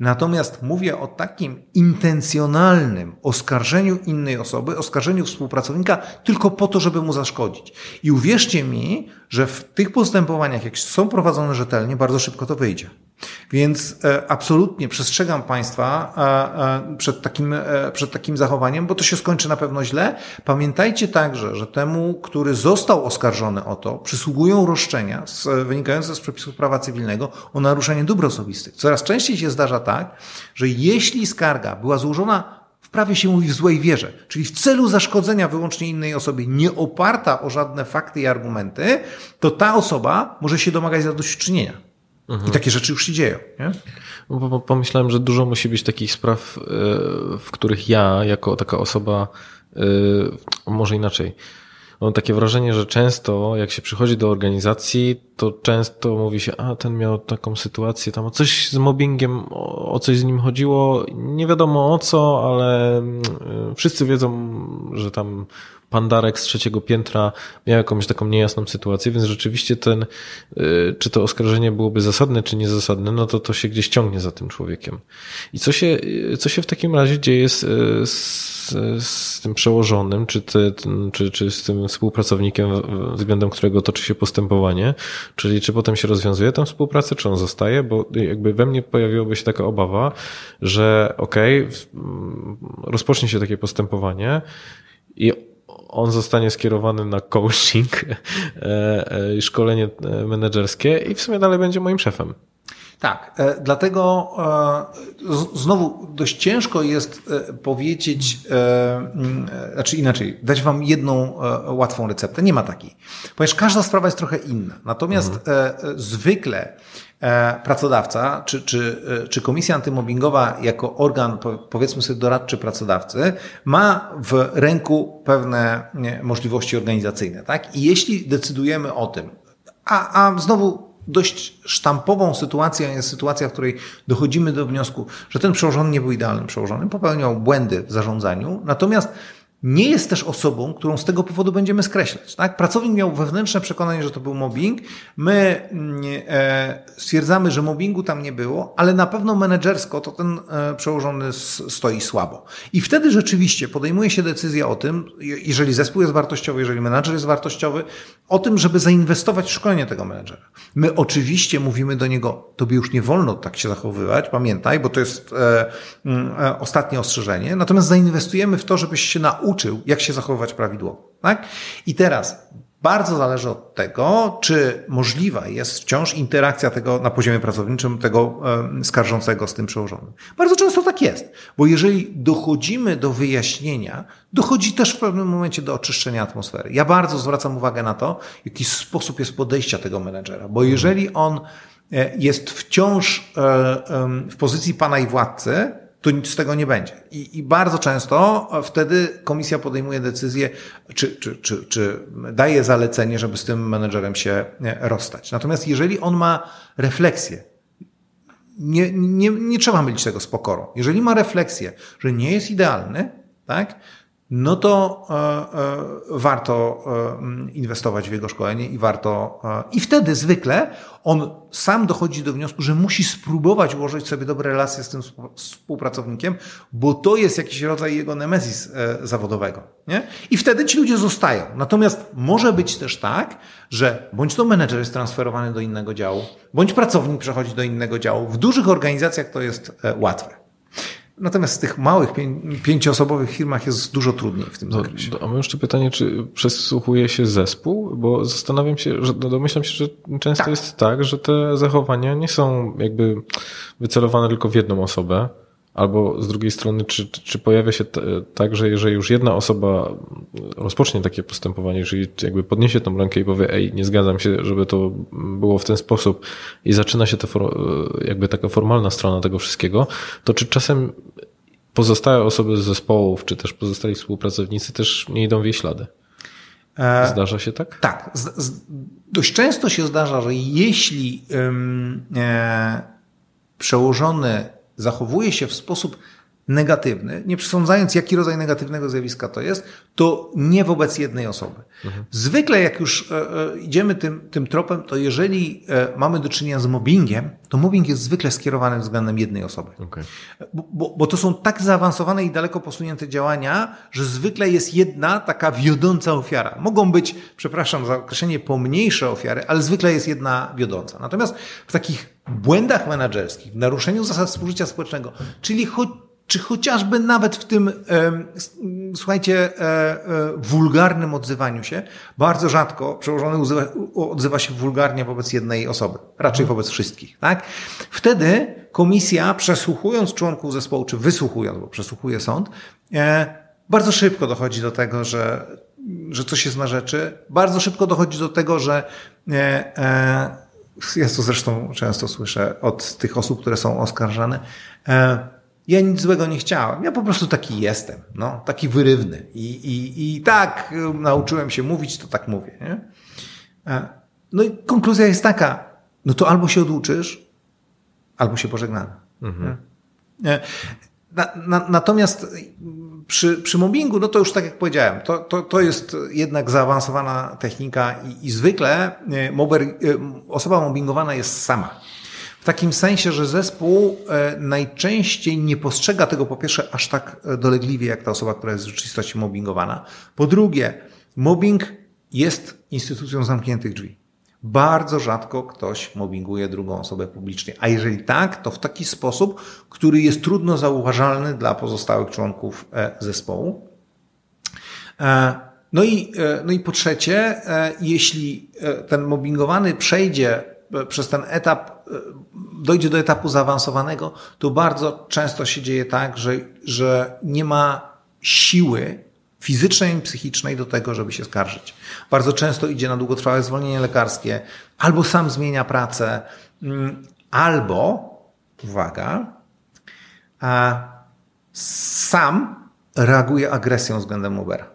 Natomiast mówię o takim intencjonalnym oskarżeniu innej osoby, oskarżeniu współpracownika tylko po to, żeby mu zaszkodzić. I uwierzcie mi, że w tych postępowaniach, jak są prowadzone rzetelnie, bardzo szybko to wyjdzie. Więc e, absolutnie przestrzegam Państwa e, e, przed takim, przed takim zachowaniem, bo to się skończy na pewno źle. Pamiętajcie także, że temu, który został oskarżony o to, przysługują roszczenia wynikające z przepisów prawa cywilnego o naruszenie dóbr osobistych. Coraz częściej się zdarza tak, że jeśli skarga była złożona w prawie się mówi w złej wierze, czyli w celu zaszkodzenia wyłącznie innej osobie, nie oparta o żadne fakty i argumenty, to ta osoba może się domagać zadośćuczynienia. Mhm. I takie rzeczy już się dzieją. Nie? Pomyślałem, że dużo musi być takich spraw, e, w których ja, jako taka osoba, e, może inaczej, mam takie wrażenie, że często jak się przychodzi do organizacji, to często mówi się, a ten miał taką sytuację, tam coś z mobbingiem, o coś z nim chodziło, nie wiadomo o co, ale mm, wszyscy wiedzą, że tam pandarek z trzeciego piętra miał jakąś taką niejasną sytuację, więc rzeczywiście ten, y, czy to oskarżenie byłoby zasadne, czy niezasadne, no to to się gdzieś ciągnie za tym człowiekiem. I co się, y, co się w takim razie dzieje z, z, z tym przełożonym, czy, czy, czy z tym współpracownikiem, względem którego toczy się postępowanie, czyli czy potem się rozwiązuje tę współpracę, czy on zostaje, bo jakby we mnie pojawiłaby się taka obawa, że okej, okay, rozpocznie się takie postępowanie i on zostanie skierowany na coaching, e, e, szkolenie e, menedżerskie i w sumie dalej będzie moim szefem. Tak, dlatego znowu dość ciężko jest powiedzieć, mm, znaczy inaczej, dać wam jedną łatwą receptę. Nie ma takiej, ponieważ każda sprawa jest trochę inna. Natomiast mhm. zwykle pracodawca czy, czy, e, czy komisja antymobbingowa jako organ, powiedzmy sobie, doradczy pracodawcy, ma w ręku pewne możliwości organizacyjne. Tak? I jeśli decydujemy o tym, a, a znowu dość sztampową sytuacją jest sytuacja, w której dochodzimy do wniosku, że ten przełożony nie był idealnym przełożonym, popełniał błędy w zarządzaniu, natomiast nie jest też osobą, którą z tego powodu będziemy skreślać. Tak? Pracownik miał wewnętrzne przekonanie, że to był mobbing. My mm, e, stwierdzamy, że mobbingu tam nie było, ale na pewno menedżersko to ten e, przełożony stoi słabo. I wtedy rzeczywiście podejmuje się decyzja o tym, jeżeli zespół jest wartościowy, jeżeli menedżer jest wartościowy, o tym, żeby zainwestować w szkolenie tego menedżera. My oczywiście mówimy do niego, tobie już nie wolno tak się zachowywać, pamiętaj, bo to jest e, mm, ostatnie ostrzeżenie. Natomiast zainwestujemy w to, żebyś się nauczył uczył, jak się zachowywać prawidłowo. Tak? I teraz bardzo zależy od tego, czy możliwa jest wciąż interakcja tego na poziomie pracowniczym, tego skarżącego z tym przełożonym. Bardzo często tak jest, bo jeżeli dochodzimy do wyjaśnienia, dochodzi też w pewnym momencie do oczyszczenia atmosfery. Ja bardzo zwracam uwagę na to, jaki sposób jest podejścia tego menedżera, bo jeżeli on e, jest wciąż e, w pozycji pana i władcy, to nic z tego nie będzie. I, I, bardzo często wtedy komisja podejmuje decyzję, czy, czy, czy, czy daje zalecenie, żeby z tym menedżerem się rozstać. Natomiast jeżeli on ma refleksję, nie, nie, nie trzeba mylić tego z pokorą. Jeżeli ma refleksję, że nie jest idealny, tak, no to e, e, warto e, inwestować w jego szkolenie i warto. I wtedy zwykle on sam dochodzi do wniosku, że musi spróbować ułożyć sobie dobre relacje z tym współpracownikiem, bo to jest jakiś rodzaj jego nemezis zawodowego. Nie? I wtedy ci ludzie zostają. Natomiast może być też tak, że bądź to menedżer jest transferowany do innego działu, bądź pracownik przechodzi do innego działu. W dużych organizacjach to jest łatwe. Natomiast w tych małych, pięcioosobowych firmach jest dużo trudniej w tym no, zakresie. A mam jeszcze pytanie, czy przesłuchuje się zespół? Bo zastanawiam się, że no, domyślam się, że często tak. jest tak, że te zachowania nie są jakby wycelowane tylko w jedną osobę, Albo z drugiej strony, czy, czy, pojawia się tak, że jeżeli już jedna osoba rozpocznie takie postępowanie, czyli jakby podniesie tą rękę i powie, ej, nie zgadzam się, żeby to było w ten sposób i zaczyna się to for, jakby taka formalna strona tego wszystkiego, to czy czasem pozostałe osoby z zespołów, czy też pozostali współpracownicy też nie idą w jej ślady? Zdarza się tak? Tak. Z, z, dość często się zdarza, że jeśli ym, e, przełożony zachowuje się w sposób negatywny, nie przesądzając, jaki rodzaj negatywnego zjawiska to jest, to nie wobec jednej osoby. Mhm. Zwykle, jak już e, e, idziemy tym, tym tropem, to jeżeli e, mamy do czynienia z mobbingiem, to mobbing jest zwykle skierowany względem jednej osoby. Okay. Bo, bo, bo to są tak zaawansowane i daleko posunięte działania, że zwykle jest jedna taka wiodąca ofiara. Mogą być, przepraszam za określenie, pomniejsze ofiary, ale zwykle jest jedna wiodąca. Natomiast w takich błędach menedżerskich, w naruszeniu zasad współżycia społecznego, czyli choć czy chociażby nawet w tym, słuchajcie, e, e, wulgarnym odzywaniu się, bardzo rzadko przełożony odzywa, się wulgarnie wobec jednej osoby, raczej wobec wszystkich, tak? Wtedy komisja, przesłuchując członków zespołu, czy wysłuchując, bo przesłuchuje sąd, e, bardzo szybko dochodzi do tego, że, że coś jest na rzeczy, bardzo szybko dochodzi do tego, że ja to zresztą często słyszę od tych osób, które są oskarżane, ja nic złego nie chciałem. Ja po prostu taki jestem, no, taki wyrywny. I, i, i tak y, nauczyłem się mówić, to tak mówię. Nie? E, no i konkluzja jest taka, no to albo się oduczysz, albo się pożegnamy. Mhm. E, na, na, natomiast przy, przy mobbingu, no to już tak jak powiedziałem, to, to, to jest jednak zaawansowana technika i, i zwykle e, mober, osoba mobbingowana jest sama. W takim sensie, że zespół e, najczęściej nie postrzega tego po pierwsze aż tak e, dolegliwie, jak ta osoba, która jest w rzeczywistości mobbingowana. Po drugie, mobbing jest instytucją zamkniętych drzwi. Bardzo rzadko ktoś mobbinguje drugą osobę publicznie. A jeżeli tak, to w taki sposób, który jest trudno zauważalny dla pozostałych członków e, zespołu. No i, no i po trzecie, jeśli ten mobbingowany przejdzie przez ten etap, e, dojdzie do etapu zaawansowanego, to bardzo często się dzieje tak, że, że nie ma siły fizycznej i psychicznej do tego, żeby się skarżyć. Bardzo często idzie na długotrwałe zwolnienie lekarskie, albo sam zmienia pracę, mm, albo, uwaga, sam reaguje agresją względem Ubera.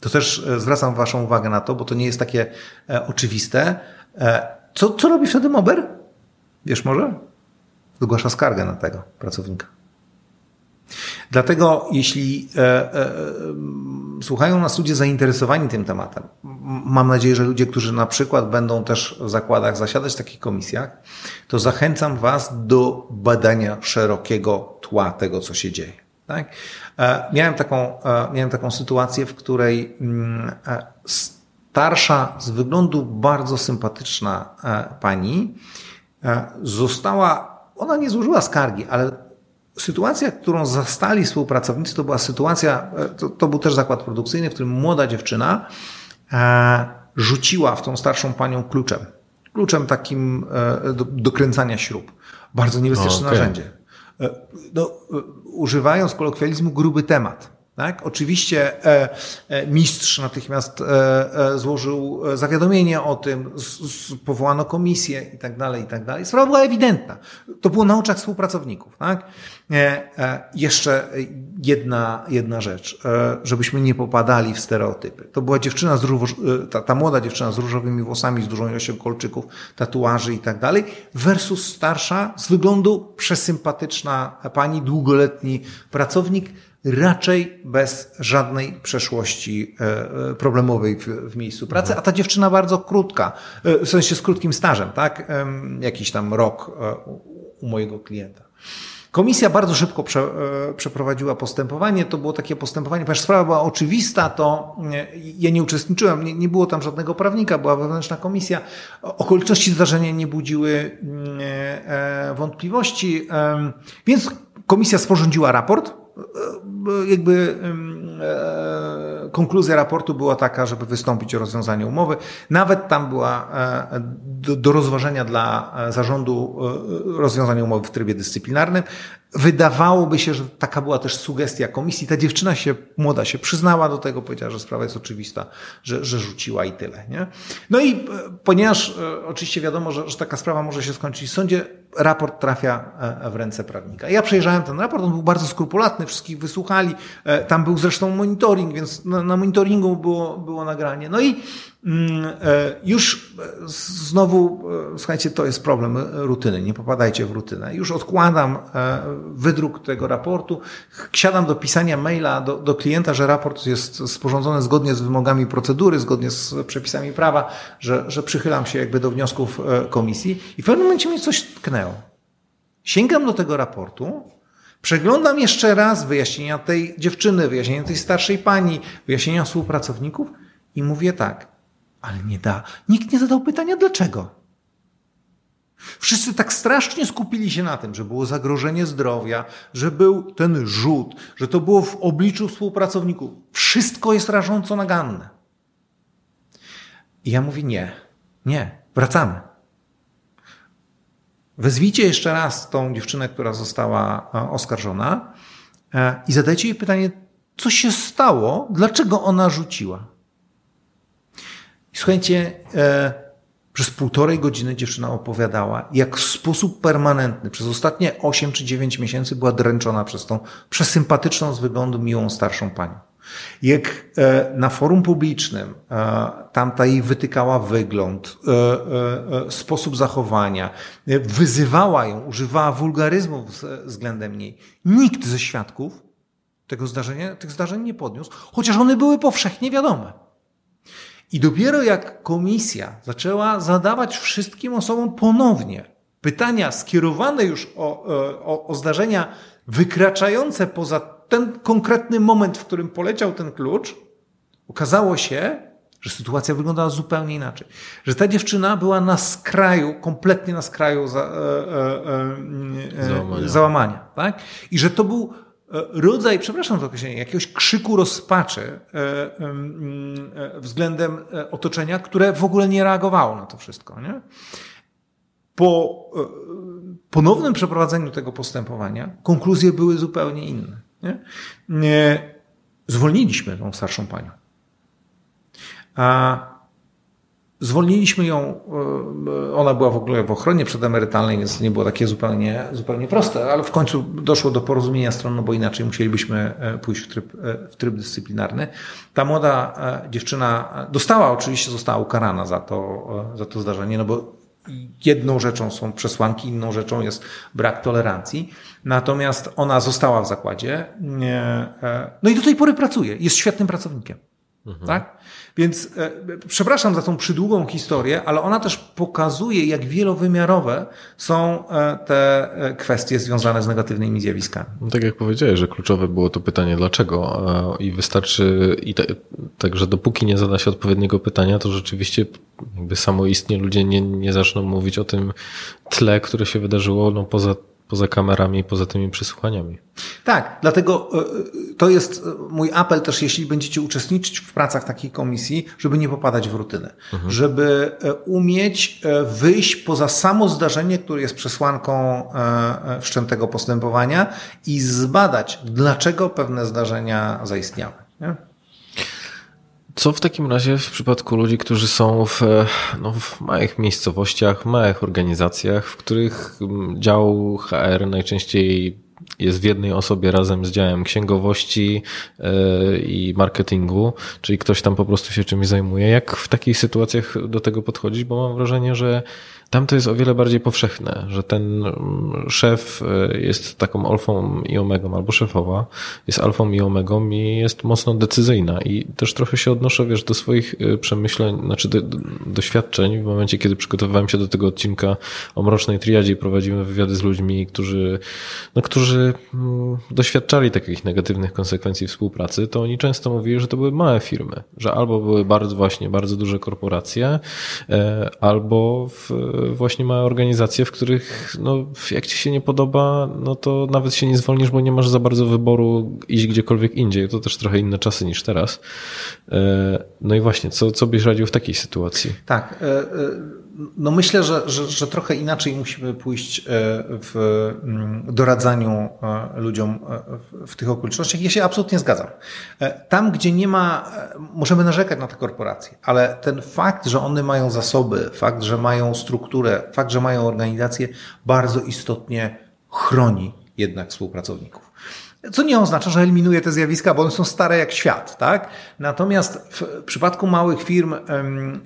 To też e, zwracam Waszą uwagę na to, bo to nie jest takie e, oczywiste. Co, co robi wtedy Mober? Wiesz może? Zgłasza skargę na tego pracownika. Dlatego, jeśli e, e, e, słuchają nas ludzie zainteresowani tym tematem, mam nadzieję, że ludzie, którzy na przykład będą też w zakładach zasiadać w takich komisjach, to zachęcam Was do badania szerokiego tła tego, co się dzieje. Tak? E, miałem, taką, e, miałem taką sytuację, w której mm, e, starsza, z wyglądu bardzo sympatyczna e, pani e, została, ona nie złożyła skargi, ale sytuacja, którą zastali współpracownicy, to była sytuacja, e, to, to był też zakład produkcyjny, w którym młoda dziewczyna rzuciła w tą starszą panią kluczem. Kluczem takim do, do kręcania śrub. Bardzo niebezpieczne okay. narzędzie. No, używając kolokwializmu, gruby temat. Tak? Oczywiście e, e, mistrz natychmiast e, złożył zawiadomienie o tym, powołano komisję i tak dalej, i tak dalej. Sprawa była ewidentna. To było na oczach współpracowników. Tak? Jeszcze jedna, jedna rzecz, żebyśmy nie popadali w stereotypy. To była dziewczyna z różo, ta, ta młoda dziewczyna z różowymi włosami, z dużą ilością kolczyków, tatuaży i tak dalej, versus starsza, z wyglądu przesympatyczna pani, długoletni pracownik, raczej bez żadnej przeszłości e, e, problemowej w, miejscu pracy, a ta dziewczyna bardzo krótka, e, w sensie z krótkim stażem, tak? Jakiś tam rok u mojego klienta. Komisja bardzo szybko prze, przeprowadziła postępowanie. To było takie postępowanie, ponieważ sprawa była oczywista, to ja nie uczestniczyłem, nie, nie było tam żadnego prawnika, była wewnętrzna komisja. Okoliczności zdarzenia nie budziły mm, wątpliwości, więc komisja sporządziła raport jakby e, konkluzja raportu była taka, żeby wystąpić o rozwiązanie umowy. Nawet tam była e, do, rozważenia dla zarządu e, rozwiązanie umowy w trybie dyscyplinarnym. Wydawałoby się, że taka była też sugestia komisji. Ta dziewczyna się, młoda się przyznała do tego, powiedziała, że sprawa jest oczywista, że, że rzuciła i tyle. Nie? No i ponieważ oczywiście wiadomo, że, że taka sprawa może się skończyć w sądzie, raport trafia e, w ręce prawnika. Ja przejrzałem ten raport, on był bardzo skrupulatny, wszystkich wysłuchali. Tam był zresztą monitoring, więc na, na monitoringu było, było nagranie. No i e, już e, znowu, e, słuchajcie, to jest problem rutyny, nie popadajcie w rutynę. Już odkładam wydruk tego raportu, siadam do pisania maila do, do klienta, że raport jest sporządzony zgodnie z wymogami procedury, zgodnie z przepisami prawa, że, że przychylam się jakby do wniosków komisji i w pewnym momencie mnie coś tknęło. Sięgam do tego raportu, przeglądam jeszcze raz wyjaśnienia tej dziewczyny, wyjaśnienia tej starszej pani, wyjaśnienia współpracowników i mówię tak, ale nie da. Nikt nie zadał pytania dlaczego. Wszyscy tak strasznie skupili się na tym, że było zagrożenie zdrowia, że był ten rzut, że to było w obliczu współpracowników. Wszystko jest rażąco naganne. I ja mówię nie, nie, wracamy. Wezwijcie jeszcze raz tą dziewczynę, która została e, oskarżona e, i zadajcie jej pytanie, co się stało, dlaczego ona rzuciła. I słuchajcie, e, przez półtorej godziny dziewczyna opowiadała, jak w sposób permanentny przez ostatnie 8 czy 9 miesięcy była dręczona przez tą przesympatyczną z wyglądu miłą starszą panią. Jak e, na forum publicznym e, tamta jej wytykała wygląd, e, sposób zachowania, wyzywała ją, używała wulgaryzmów względem niej. Nikt ze świadków tego zdarzenia, tych zdarzeń nie podniósł, chociaż one były powszechnie wiadome. I dopiero jak komisja zaczęła zadawać wszystkim osobom ponownie pytania skierowane już o, e, o, o zdarzenia wykraczające poza ten konkretny moment, w którym poleciał ten klucz, okazało się, że sytuacja wyglądała zupełnie inaczej. Że ta dziewczyna była na skraju, kompletnie na skraju za, e, e, e, załamania. załamania tak? I że to był E, rodzaj, przepraszam za określenie, jakiegoś krzyku rozpaczy e, e, względem otoczenia, które w ogóle nie reagowało na to wszystko. Nie? Po ponownym przeprowadzeniu tego postępowania konkluzje były zupełnie inne. Nie? Zwolniliśmy tą starszą panią. A Zwolniliśmy ją, e, ona była w ogóle w ochronie przedemerytalnej, więc nie było takie zupełnie, zupełnie proste, ale w końcu doszło do porozumienia stron, no bo inaczej musielibyśmy e, pójść w tryb, e, w tryb dyscyplinarny. Ta młoda dziewczyna dostała, oczywiście została ukarana za to, za to zdarzenie, no bo jedną rzeczą są przesłanki, inną rzeczą jest brak tolerancji. Natomiast ona została w zakładzie, no i do tej pory pracuje, jest świetnym pracownikiem. Mhm. Tak? Więc e, przepraszam za tą przydługą historię, ale ona też pokazuje, jak wielowymiarowe są e, te e, kwestie związane z negatywnymi zjawiskami. No tak jak powiedziałeś, że kluczowe było to pytanie dlaczego e, i wystarczy, i te, także dopóki nie zada się odpowiedniego pytania, to rzeczywiście jakby samoistnie ludzie nie, nie zaczną mówić o tym tle, które się wydarzyło no, poza poza kamerami, poza tymi przesłuchaniami. Tak, dlatego e, to jest mój apel też, jeśli będziecie uczestniczyć w pracach takiej komisji, żeby nie popadać w rutynę, mhm. żeby e, umieć e, wyjść poza samo zdarzenie, które jest przesłanką wszczętego postępowania i zbadać, dlaczego pewne zdarzenia zaistniały. Nie? Co w takim razie w przypadku ludzi, którzy są w, no, w małych miejscowościach, małych organizacjach, w których dział HR najczęściej jest w jednej osobie razem z działem księgowości e, i marketingu, czyli ktoś tam po prostu się czymś zajmuje. Jak w takich sytuacjach do tego podchodzić? Bo mam wrażenie, że tam to jest o wiele bardziej powszechne, że ten mm, szef e, jest taką alfą i omegą, albo szefowa jest alfą i omegą i jest mocno decyzyjna. I też trochę się odnoszę, wiesz, do swoich e, przemyśleń, znaczy do, doświadczeń w momencie, kiedy przygotowywałem się do tego odcinka o mrocznej triadzie i prowadziłem wywiady z ludźmi, którzy, no, którzy mm, doświadczali takich negatywnych konsekwencji współpracy, to oni często mówili, że to były małe firmy, że albo były bardzo właśnie bardzo duże korporacje, e, albo w właśnie małe organizacje, w których no, jak ci się nie podoba, no to nawet się nie zwolnisz, bo nie masz za bardzo wyboru iść gdziekolwiek indziej. To też trochę inne czasy niż teraz. E, no i właśnie, co, co byś radził w takiej sytuacji? Tak. E, e, no myślę, że, że, że trochę inaczej musimy pójść w mm, doradzaniu wielu ludziom w tych okolicznościach. Ja się absolutnie zgadzam. Tam, gdzie nie ma, możemy narzekać na te korporacje, ale ten fakt, że one mają zasoby, fakt, że mają strukturę, fakt, że mają organizację, bardzo istotnie chroni jednak współpracowników. Co nie oznacza, że eliminuje te zjawiska, bo one są stare jak świat, tak? Natomiast w przypadku małych firm,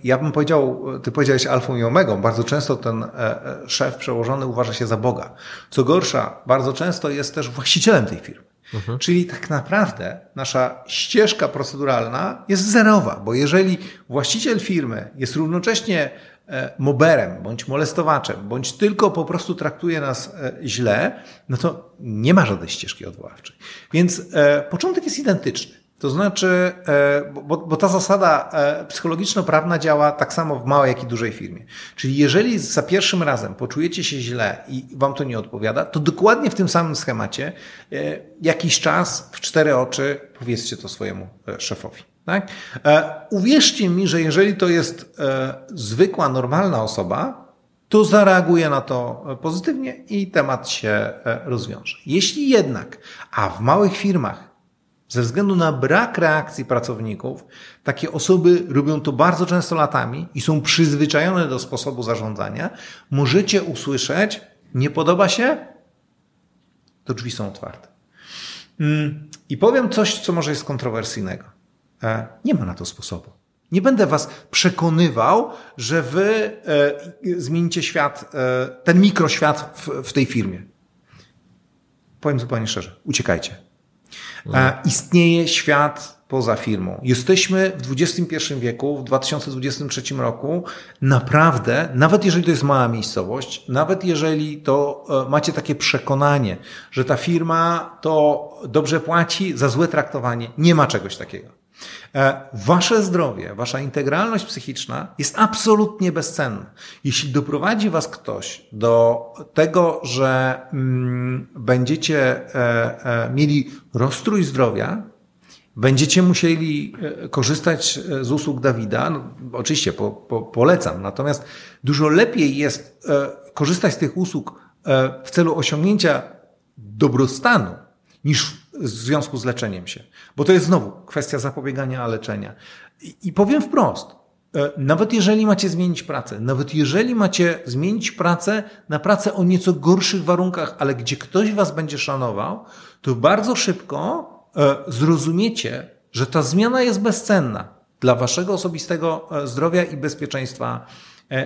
ja bym powiedział, ty powiedziałeś alfą i omegą, bardzo często ten e, e, szef przełożony uważa się za Boga. Co gorsza, bardzo często jest też właścicielem tej firmy. Mhm. Czyli tak naprawdę nasza ścieżka proceduralna jest zerowa, bo jeżeli właściciel firmy jest równocześnie moberem, bądź molestowaczem, bądź tylko po prostu traktuje nas e, źle, no to nie ma żadnej ścieżki odwoławczej. Więc e, początek jest identyczny. To znaczy, bo, bo ta zasada psychologiczno-prawna działa tak samo w małej, jak i dużej firmie. Czyli jeżeli za pierwszym razem poczujecie się źle i wam to nie odpowiada, to dokładnie w tym samym schemacie jakiś czas w cztery oczy powiedzcie to swojemu szefowi. Tak? E, uwierzcie mi, że jeżeli to jest e, zwykła, normalna osoba, to zareaguje na to pozytywnie i temat się e, rozwiąże. Jeśli jednak, a w małych firmach, ze względu na brak reakcji pracowników, takie osoby robią to bardzo często latami i są przyzwyczajone do sposobu zarządzania, możecie usłyszeć, nie podoba się, to drzwi są otwarte. Mm, I powiem coś, co może jest kontrowersyjnego. E, nie ma na to sposobu. Nie będę was przekonywał, że wy e, zmienicie świat, e, ten mikroświat w, tej firmie. Powiem zupełnie szczerze, uciekajcie. Istnieje świat poza firmą. Jesteśmy w XXI wieku, w 2023 roku, naprawdę, nawet jeżeli to jest mała miejscowość, nawet jeżeli to macie takie przekonanie, że ta firma to dobrze płaci za złe traktowanie, nie ma czegoś takiego. E, wasze zdrowie, wasza integralność psychiczna jest absolutnie bezcenna. Jeśli doprowadzi was ktoś do tego, że mm, będziecie e, e, mieli rozstrój zdrowia, będziecie musieli korzystać z usług Dawida, no, oczywiście po, po, polecam, natomiast dużo lepiej jest korzystać z tych usług w celu osiągnięcia dobrostanu niż w związku z leczeniem się. Bo to jest znowu kwestia zapobiegania, a leczenia. I, i powiem wprost, e, nawet jeżeli macie zmienić pracę, nawet jeżeli macie zmienić pracę na pracę o nieco gorszych warunkach, ale gdzie ktoś was będzie szanował, to bardzo szybko e, zrozumiecie, że ta zmiana jest bezcenna dla waszego osobistego e, zdrowia i bezpieczeństwa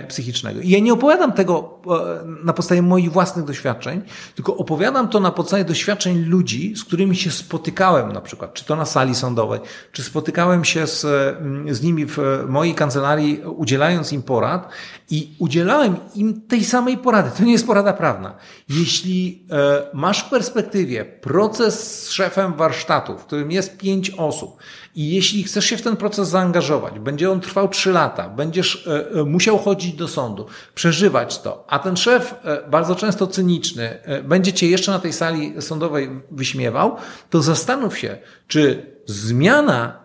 psychicznego. I ja nie opowiadam tego e, na podstawie moich własnych doświadczeń, tylko opowiadam to na podstawie doświadczeń ludzi, z którymi się spotykałem na przykład, czy to na sali sądowej, czy spotykałem się z, mm, z nimi w mojej kancelarii, udzielając im porad i udzielałem im tej samej porady. To nie jest porada prawna. Jeśli e, masz w perspektywie proces z szefem warsztatu, w którym jest pięć osób i jeśli chcesz się w ten proces zaangażować, będzie on trwał trzy lata, będziesz e, e, musiał chodzić do sądu, przeżywać to, a ten szef, e, bardzo często cyniczny, będzie cię jeszcze na tej sali sądowej wyśmiewał, to zastanów się, czy zmiana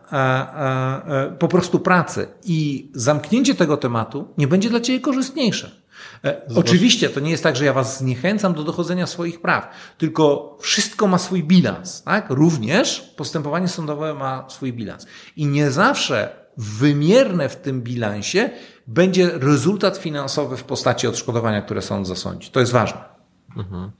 po prostu pracy i zamknięcie tego tematu nie będzie dla ciebie korzystniejsze. E, oczywiście to nie jest tak, że ja was zniechęcam do dochodzenia swoich praw, tylko wszystko ma swój bilans, tak? Również postępowanie sądowe ma swój bilans. I nie zawsze wymierne w tym bilansie będzie rezultat finansowy w postaci odszkodowania, które sąd zasądzi. To jest ważne. Mhm.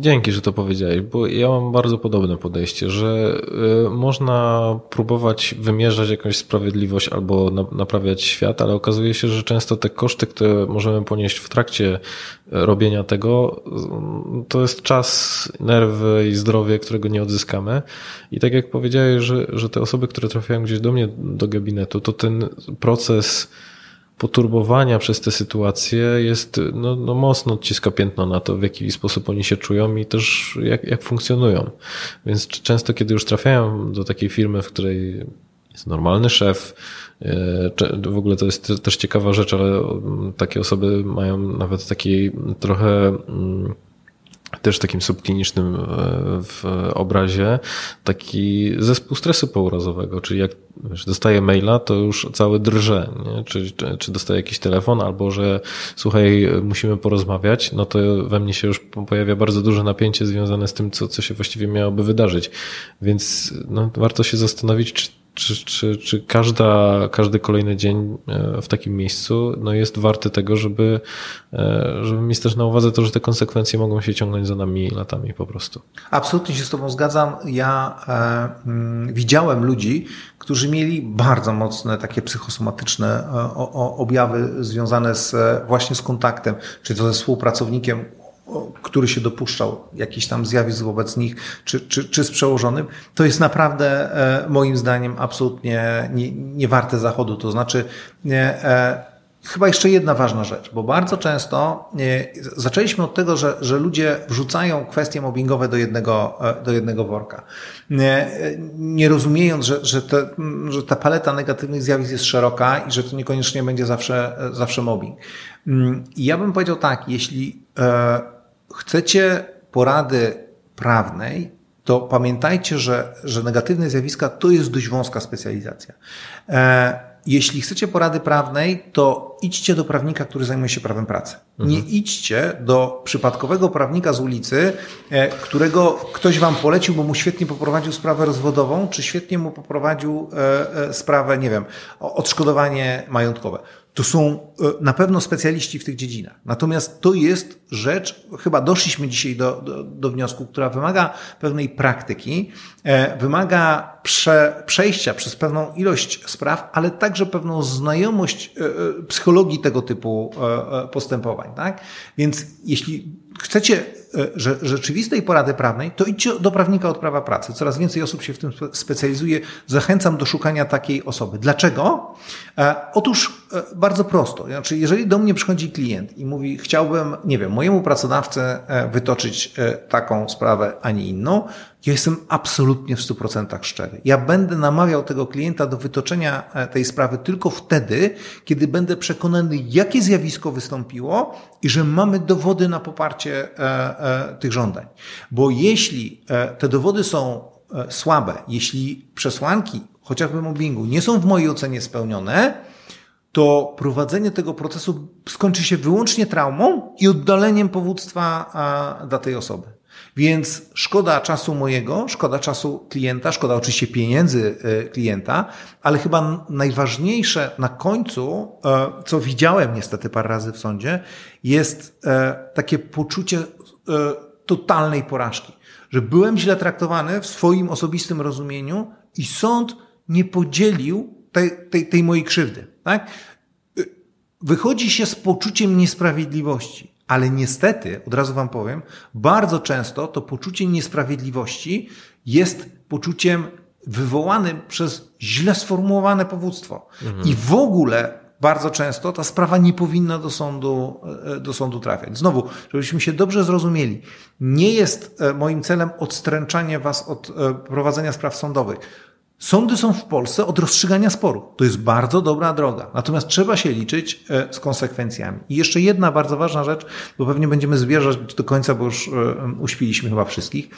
Dzięki, że to powiedziałeś, bo ja mam bardzo podobne podejście, że y, można próbować wymierzać jakąś sprawiedliwość albo na, naprawiać świat, ale okazuje się, że często te koszty, które możemy ponieść w trakcie y, robienia tego, y, to jest czas, nerwy i zdrowie, którego nie odzyskamy. I tak jak powiedziałeś, że, że te osoby, które trafiają gdzieś do mnie, do gabinetu, to ten proces poturbowania przez te sytuacje jest, no, no mocno odciska piętno na to, w jaki sposób oni się czują i też jak, jak funkcjonują. Więc często, kiedy już trafiają do takiej firmy, w której jest normalny szef, e, w ogóle to jest też ciekawa rzecz, ale takie osoby mają nawet taki trochę mm, też takim subklinicznym e, w obrazie, taki zespół stresu pourazowego, czyli jak wiesz, dostaję maila, to już całe drże, nie? Czy, czy, czy dostaję jakiś telefon, albo że słuchaj, musimy porozmawiać, no to we mnie się już pojawia bardzo duże napięcie związane z tym, co, co się właściwie miałoby wydarzyć. Więc no, warto się zastanowić, czy czy, czy, czy każda, każdy kolejny dzień e, w takim miejscu no jest warty tego, żeby, e, żeby mieć też na uwadze to, że te konsekwencje mogą się ciągnąć za nami latami po prostu. Absolutnie się z Tobą zgadzam. Ja e, mm, widziałem ludzi, którzy mieli bardzo mocne takie psychosomatyczne e, o, objawy związane z, właśnie z kontaktem, czy to ze współpracownikiem który się dopuszczał jakichś tam zjawisk wobec nich, czy, czy, czy z przełożonym, to jest naprawdę e, moim zdaniem absolutnie nie, nie warte zachodu. To znaczy, e, Chyba jeszcze jedna ważna rzecz, bo bardzo często zaczęliśmy od tego, że, że ludzie wrzucają kwestie mobbingowe do jednego, e, do jednego worka. Nie, nie rozumiejąc, że, że, te, że ta paleta negatywnych zjawisk jest szeroka i że to niekoniecznie będzie zawsze, zawsze mobbing. Mm, I ja bym powiedział tak, jeśli chcecie porady prawnej, to pamiętajcie, że, że negatywne zjawiska to jest dość wąska specjalizacja. E, jeśli chcecie porady prawnej, to idźcie do prawnika, który zajmuje się prawem pracy. Mhm. Nie idźcie do przypadkowego prawnika z ulicy, e, którego ktoś wam polecił, bo mu świetnie poprowadził sprawę rozwodową, czy świetnie mu poprowadził e, sprawę, nie wiem, odszkodowanie majątkowe to są e, na pewno specjaliści w tych dziedzinach. Natomiast to jest rzecz, chyba doszliśmy dzisiaj do, do, do wniosku, która wymaga pewnej praktyki, e, wymaga prze, przejścia przez pewną ilość spraw, ale także pewną znajomość e, psychologii tego typu postępowań. Tak? Więc jeśli chcecie że, rzeczywistej porady prawnej, to idźcie do prawnika od prawa pracy. Coraz więcej osób się w tym specjalizuje. Zachęcam do szukania takiej osoby. Dlaczego? Otóż bardzo prosto. Znaczy, jeżeli do mnie przychodzi klient i mówi, chciałbym, nie wiem, mojemu pracodawcę wytoczyć taką sprawę, a nie inną, ja jestem absolutnie w 100% szczery. Ja będę namawiał tego klienta do wytoczenia e, tej sprawy tylko wtedy, kiedy będę przekonany, jakie zjawisko wystąpiło i że mamy dowody na poparcie e, e, tych żądań. Bo jeśli te dowody są słabe, jeśli przesłanki chociażby mobbingu nie są w mojej ocenie spełnione, to prowadzenie tego procesu skończy się wyłącznie traumą i oddaleniem powództwa dla tej osoby. Więc szkoda czasu mojego, szkoda czasu klienta, szkoda oczywiście pieniędzy e, klienta, ale chyba najważniejsze na końcu, e, co widziałem niestety parę razy w sądzie, jest e, takie poczucie totalnej porażki. Że byłem źle traktowany w swoim osobistym rozumieniu i sąd nie podzielił tej, tej, tej mojej krzywdy. Tak? Wychodzi się z poczuciem niesprawiedliwości. Ale niestety, od razu Wam powiem, bardzo często to poczucie niesprawiedliwości jest poczuciem wywołanym przez źle sformułowane powództwo. Mhm. I w ogóle bardzo często ta sprawa nie powinna do sądu, e, do sądu trafiać. Znowu, żebyśmy się dobrze zrozumieli, nie jest e, moim celem odstręczanie Was od e, prowadzenia spraw sądowych. Sądy są w Polsce od rozstrzygania sporu. To jest bardzo dobra droga. Natomiast trzeba się liczyć e, z konsekwencjami. I jeszcze jedna bardzo ważna rzecz, bo pewnie będziemy zwierzać do końca, bo już e, uśpiliśmy chyba wszystkich.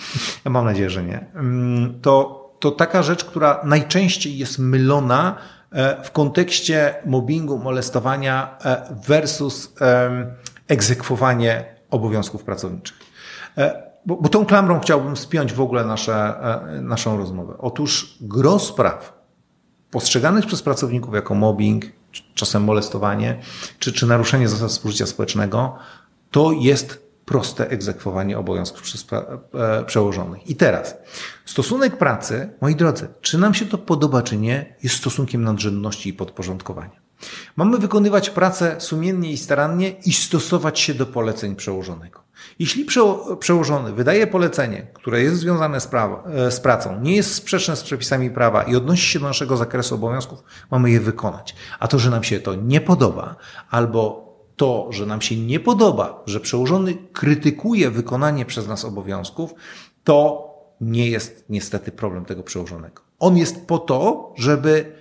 Ja mam nadzieję, że nie. Mm, to, to taka rzecz, która najczęściej jest mylona e, w kontekście mobbingu, molestowania versus egzekwowanie obowiązków pracowniczych bo, bo tą klamrą chciałbym spiąć w ogóle nasze, e, naszą rozmowę. Otóż gros spraw postrzeganych przez pracowników jako mobbing, czasem molestowanie, czy, czy naruszenie zasad współżycia społecznego, to jest proste egzekwowanie obowiązków przez e, przełożonych. I teraz, stosunek pracy, moi drodzy, czy nam się to podoba, czy nie, jest stosunkiem nadrzędności i podporządkowania. Mamy wykonywać pracę sumiennie i starannie i stosować się do poleceń przełożonego. Jeśli przełożony wydaje polecenie, które jest związane z, prawa, e, z pracą, nie jest sprzeczne z przepisami prawa i odnosi się do naszego zakresu obowiązków, mamy je wykonać. A to, że nam się to nie podoba, albo to, że nam się nie podoba, że przełożony krytykuje wykonanie przez nas obowiązków, to nie jest niestety problem tego przełożonego. On jest po to, żeby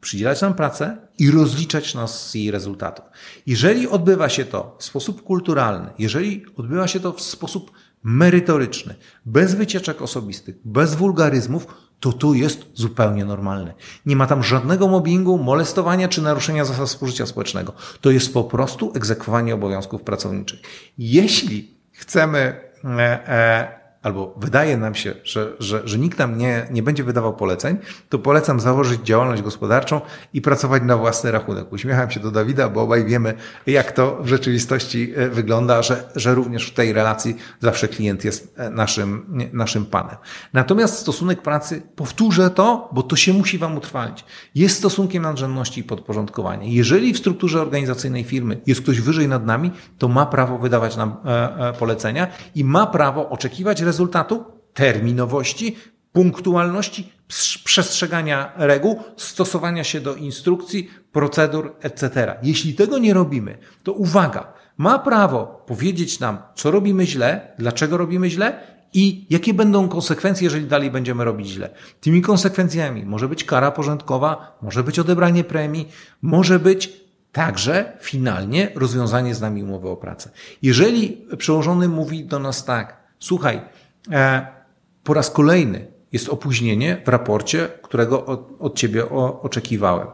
przydzielać nam pracę i rozliczać nas z jej rezultatów. Jeżeli odbywa się to w sposób kulturalny, jeżeli odbywa się to w sposób merytoryczny, bez wycieczek osobistych, bez wulgaryzmów, to tu jest zupełnie normalne. Nie ma tam żadnego mobbingu, molestowania czy naruszenia zasad współżycia społecznego. To jest po prostu egzekwowanie obowiązków pracowniczych. Jeśli chcemy e, e, albo wydaje nam się, że, że, że nikt nam nie, nie będzie wydawał poleceń, to polecam założyć działalność gospodarczą i pracować na własny rachunek. Uśmiecham się do Dawida, bo obaj wiemy, jak to w rzeczywistości e, wygląda, że, że również w tej relacji zawsze klient jest e, naszym, naszym panem. Natomiast stosunek pracy, powtórzę to, bo to się musi Wam utrwalić, jest stosunkiem nadrzędności i podporządkowania. Jeżeli w strukturze organizacyjnej firmy jest ktoś wyżej nad nami, to ma prawo wydawać nam e, polecenia i ma prawo oczekiwać rezultatu, terminowości, punktualności, przestrzegania reguł, stosowania się do instrukcji, procedur, etc. Jeśli tego nie robimy, to uwaga, ma prawo powiedzieć nam, co robimy źle, dlaczego robimy źle i jakie będą konsekwencje, jeżeli dalej będziemy robić źle. Tymi konsekwencjami może być kara porządkowa, może być odebranie premii, może być także finalnie rozwiązanie z nami umowy o pracę. Jeżeli przełożony mówi do nas tak, słuchaj, po raz kolejny jest opóźnienie w raporcie, którego od, od ciebie oczekiwałem.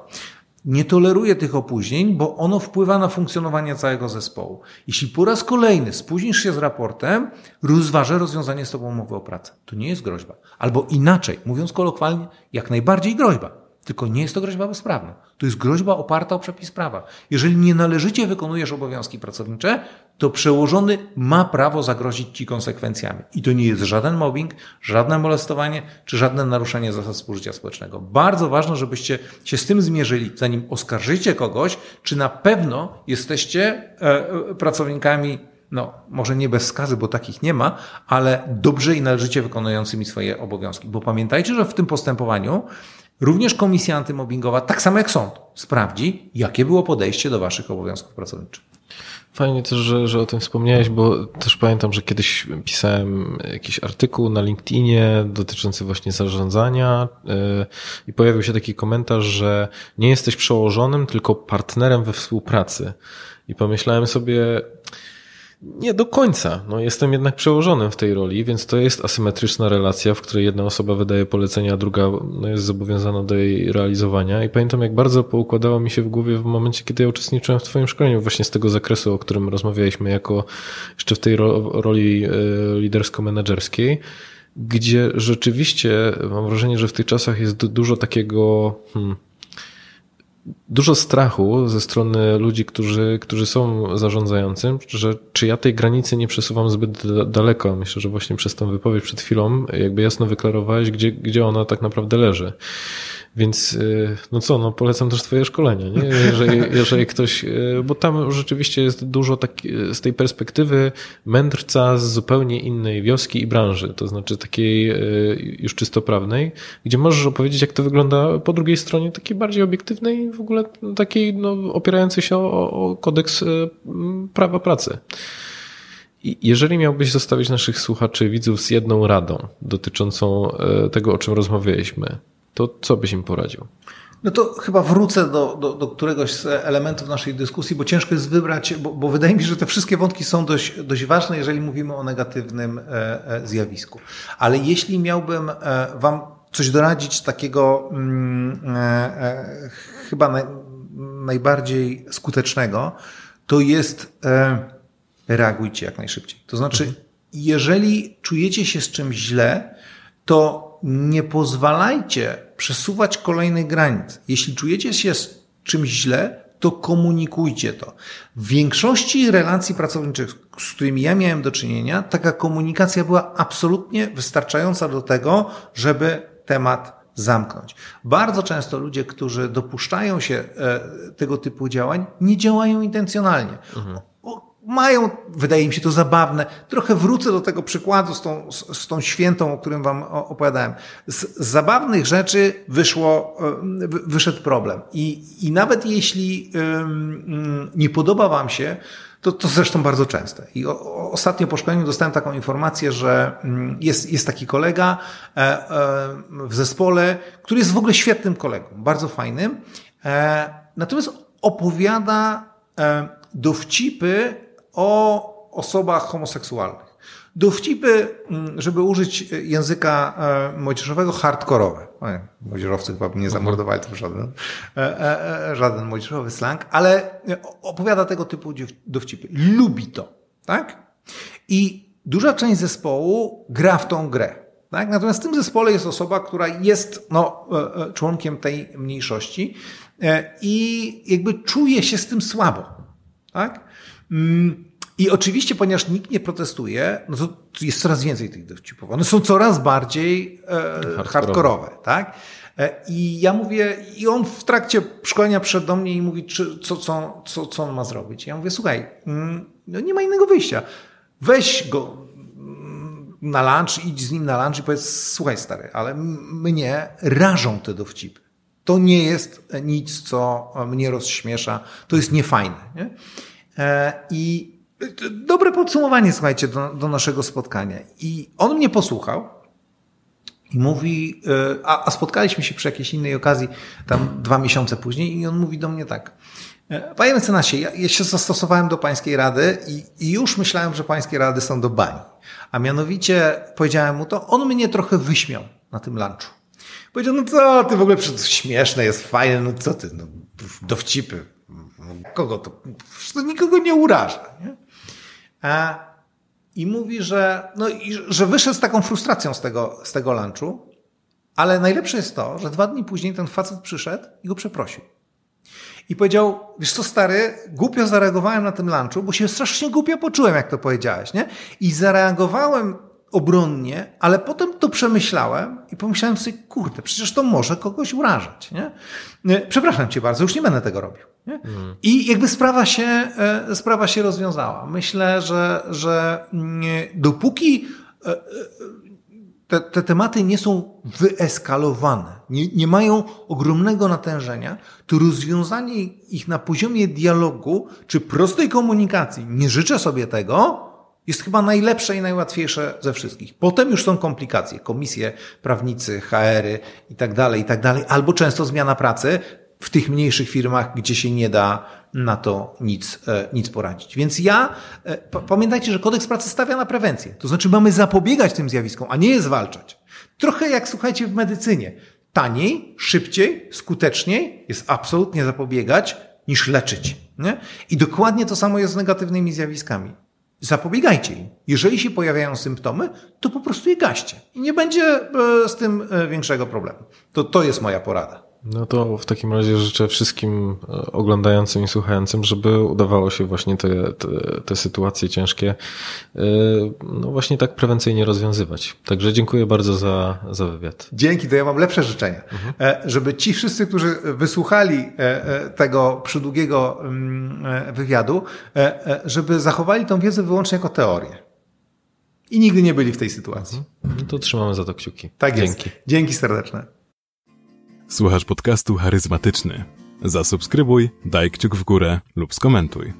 Nie toleruję tych opóźnień, bo ono wpływa na funkcjonowanie całego zespołu. Jeśli po raz kolejny spóźnisz się z raportem, rozważę rozwiązanie z tobą umowy o pracę. To nie jest groźba. Albo inaczej, mówiąc kolokwialnie, jak najbardziej groźba. Tylko nie jest to groźba bezprawna. To jest groźba oparta o przepis prawa. Jeżeli nie należycie wykonujesz obowiązki pracownicze, to przełożony ma prawo zagrozić ci konsekwencjami. I to nie jest żaden mobbing, żadne molestowanie, czy żadne naruszenie zasad współżycia społecznego. Bardzo ważne, żebyście się z tym zmierzyli, zanim oskarżycie kogoś, czy na pewno jesteście e, e, pracownikami no, może nie bez skazy, bo takich nie ma, ale dobrze i należycie wykonującymi swoje obowiązki. Bo pamiętajcie, że w tym postępowaniu Również komisja antymobbingowa, tak samo jak sąd, sprawdzi, jakie było podejście do waszych obowiązków pracowniczych. Fajnie też, że, że o tym wspomniałeś, bo też pamiętam, że kiedyś pisałem jakiś artykuł na LinkedInie dotyczący właśnie zarządzania yy, i pojawił się taki komentarz, że nie jesteś przełożonym, tylko partnerem we współpracy. I pomyślałem sobie, nie do końca. No, jestem jednak przełożonym w tej roli, więc to jest asymetryczna relacja, w której jedna osoba wydaje polecenia, a druga no, jest zobowiązana do jej realizowania. I pamiętam, jak bardzo poukładało mi się w głowie w momencie, kiedy ja uczestniczyłem w Twoim szkoleniu, właśnie z tego zakresu, o którym rozmawialiśmy, jako jeszcze w tej ro roli e, lidersko-menedżerskiej, gdzie rzeczywiście mam wrażenie, że w tych czasach jest dużo takiego. Hmm, dużo strachu ze strony ludzi, którzy, którzy są zarządzającym, że czy ja tej granicy nie przesuwam zbyt daleko. Myślę, że właśnie przez tą wypowiedź przed chwilą jakby jasno wyklarowałeś, gdzie, gdzie ona tak naprawdę leży. Więc y, no co, no polecam też twoje szkolenie, nie? Jeżeli, jeżeli ktoś, y, bo tam rzeczywiście jest dużo tak, z tej perspektywy mędrca z zupełnie innej wioski i branży, to znaczy takiej już czysto prawnej, gdzie możesz opowiedzieć, jak to wygląda po drugiej stronie, takiej bardziej obiektywnej, w ogóle takiej no, opierającej się o, o kodeks prawa pracy. Jeżeli miałbyś zostawić naszych słuchaczy, widzów z jedną radą dotyczącą tego, o czym rozmawialiśmy, to co byś im poradził? No to chyba wrócę do, do, do któregoś z elementów naszej dyskusji, bo ciężko jest wybrać, bo, bo wydaje mi się, że te wszystkie wątki są dość, dość ważne, jeżeli mówimy o negatywnym e, e, zjawisku. Ale jeśli miałbym e, Wam coś doradzić takiego mm, chyba naj, najbardziej skutecznego, to jest reagujcie jak najszybciej. To znaczy, mhm. jeżeli czujecie się z czymś źle, to nie pozwalajcie przesuwać kolejnych granic. Jeśli czujecie się z czymś źle, to komunikujcie to. W większości relacji pracowniczych, z którymi ja miałem do czynienia, taka komunikacja była absolutnie wystarczająca do tego, żeby temat zamknąć. Bardzo często ludzie, którzy dopuszczają się e, tego typu działań, nie działają intencjonalnie. Mhm mają, wydaje mi się to zabawne. Trochę wrócę do tego przykładu z tą, z, tą świętą, o którym wam opowiadałem. Z, zabawnych rzeczy wyszło, wyszedł problem. I, i nawet jeśli nie podoba wam się, to, to zresztą bardzo częste. I o, ostatnio po szkoleniu dostałem taką informację, że mm, jest, jest taki kolega e, e, w zespole, który jest w ogóle świetnym kolegą, bardzo fajnym. E, natomiast opowiada dowcipy o osobach homoseksualnych. Dowcipy, mm, żeby użyć języka młodzieżowego, hardkorowe. Młodzieżowcy chyba nie zamordowali to żaden, żaden młodzieżowy slang, ale opowiada tego typu dowcipy. Lubi to, tak? I duża część zespołu gra w tą grę. Tak? Natomiast w tym zespole jest osoba, która jest no, członkiem tej mniejszości i jakby czuje się z tym słabo. Tak? I oczywiście, ponieważ nikt nie protestuje, no to jest coraz więcej tych dowcipów. One są coraz bardziej e, hardkorowe, tak? E, I ja mówię, i on w trakcie szkolenia przyszedł do mnie i mówi, czy, co, co, co, co on ma zrobić. Ja mówię, słuchaj, mm, no nie ma innego wyjścia. Weź go mm, na lunch, idź z nim na lunch i powiedz, słuchaj stary, ale mnie rażą te dowcipy. To nie jest nic, co mnie rozśmiesza. To jest niefajne. Nie? E, I dobre podsumowanie, słuchajcie, do, do naszego spotkania. I on mnie posłuchał i mówi, e, a, a, spotkaliśmy się przy jakiejś innej okazji, tam dwa miesiące później, i on mówi do mnie tak. E, panie mecenasie, ja, ja się zastosowałem do pańskiej rady i, i, już myślałem, że pańskie rady są do bani. A mianowicie powiedziałem mu to, on mnie trochę wyśmiał na tym lunchu. Powiedział, no co, ty w ogóle śmieszne jest, fajne, no co ty, no, dowcipy, kogo to, to nikogo nie uraża. Nie? A, I mówi, że, no, że wyszedł z taką frustracją z tego, z tego lunchu, ale najlepsze jest to, że dwa dni później ten facet przyszedł i go przeprosił. I powiedział, wiesz co stary, głupio zareagowałem na tym lunchu, bo się strasznie głupio poczułem, jak to powiedziałeś, nie? I zareagowałem obronnie, ale potem to przemyślałem i pomyślałem sobie, kurde, przecież to może kogoś urażać, nie? Przepraszam cię bardzo, już nie będę tego robił. Mhm. I jakby sprawa się, e, sprawa się rozwiązała. Myślę, że, że dopóki e, e, te, te tematy nie są wyeskalowane, nie, nie mają ogromnego natężenia, to rozwiązanie ich na poziomie dialogu czy prostej komunikacji, nie życzę sobie tego, jest chyba najlepsze i najłatwiejsze ze wszystkich. Potem już są komplikacje, komisje, prawnicy, HR-y i tak dalej, i tak dalej, albo często zmiana pracy, w tych mniejszych firmach, gdzie się nie da na to nic, e, nic poradzić. Więc ja, e, pamiętajcie, że kodeks pracy stawia na prewencję. To znaczy mamy zapobiegać tym zjawiskom, a nie je zwalczać. Trochę jak słuchajcie w medycynie. Taniej, szybciej, skuteczniej jest absolutnie zapobiegać niż leczyć. Nie? I dokładnie to samo jest z negatywnymi zjawiskami. Zapobiegajcie im. Jeżeli się pojawiają symptomy, to po prostu je gaście. I nie będzie e, z tym większego problemu. To, to jest moja porada. No to w takim razie życzę wszystkim e, oglądającym i słuchającym, żeby udawało się właśnie te, te, te sytuacje ciężkie e, no właśnie tak prewencyjnie rozwiązywać. Także dziękuję bardzo za, za wywiad. Dzięki, to ja mam lepsze życzenia. Mhm. Żeby ci wszyscy, którzy wysłuchali tego przydługiego mm, wywiadu, żeby zachowali tą wiedzę wyłącznie jako teorię. I nigdy nie byli w tej sytuacji. Mhm. No to trzymamy za to kciuki. Tak Dzięki. jest. Dzięki serdeczne. Słuchasz podcastu charyzmatyczny. Zasubskrybuj, daj kciuk w górę lub skomentuj.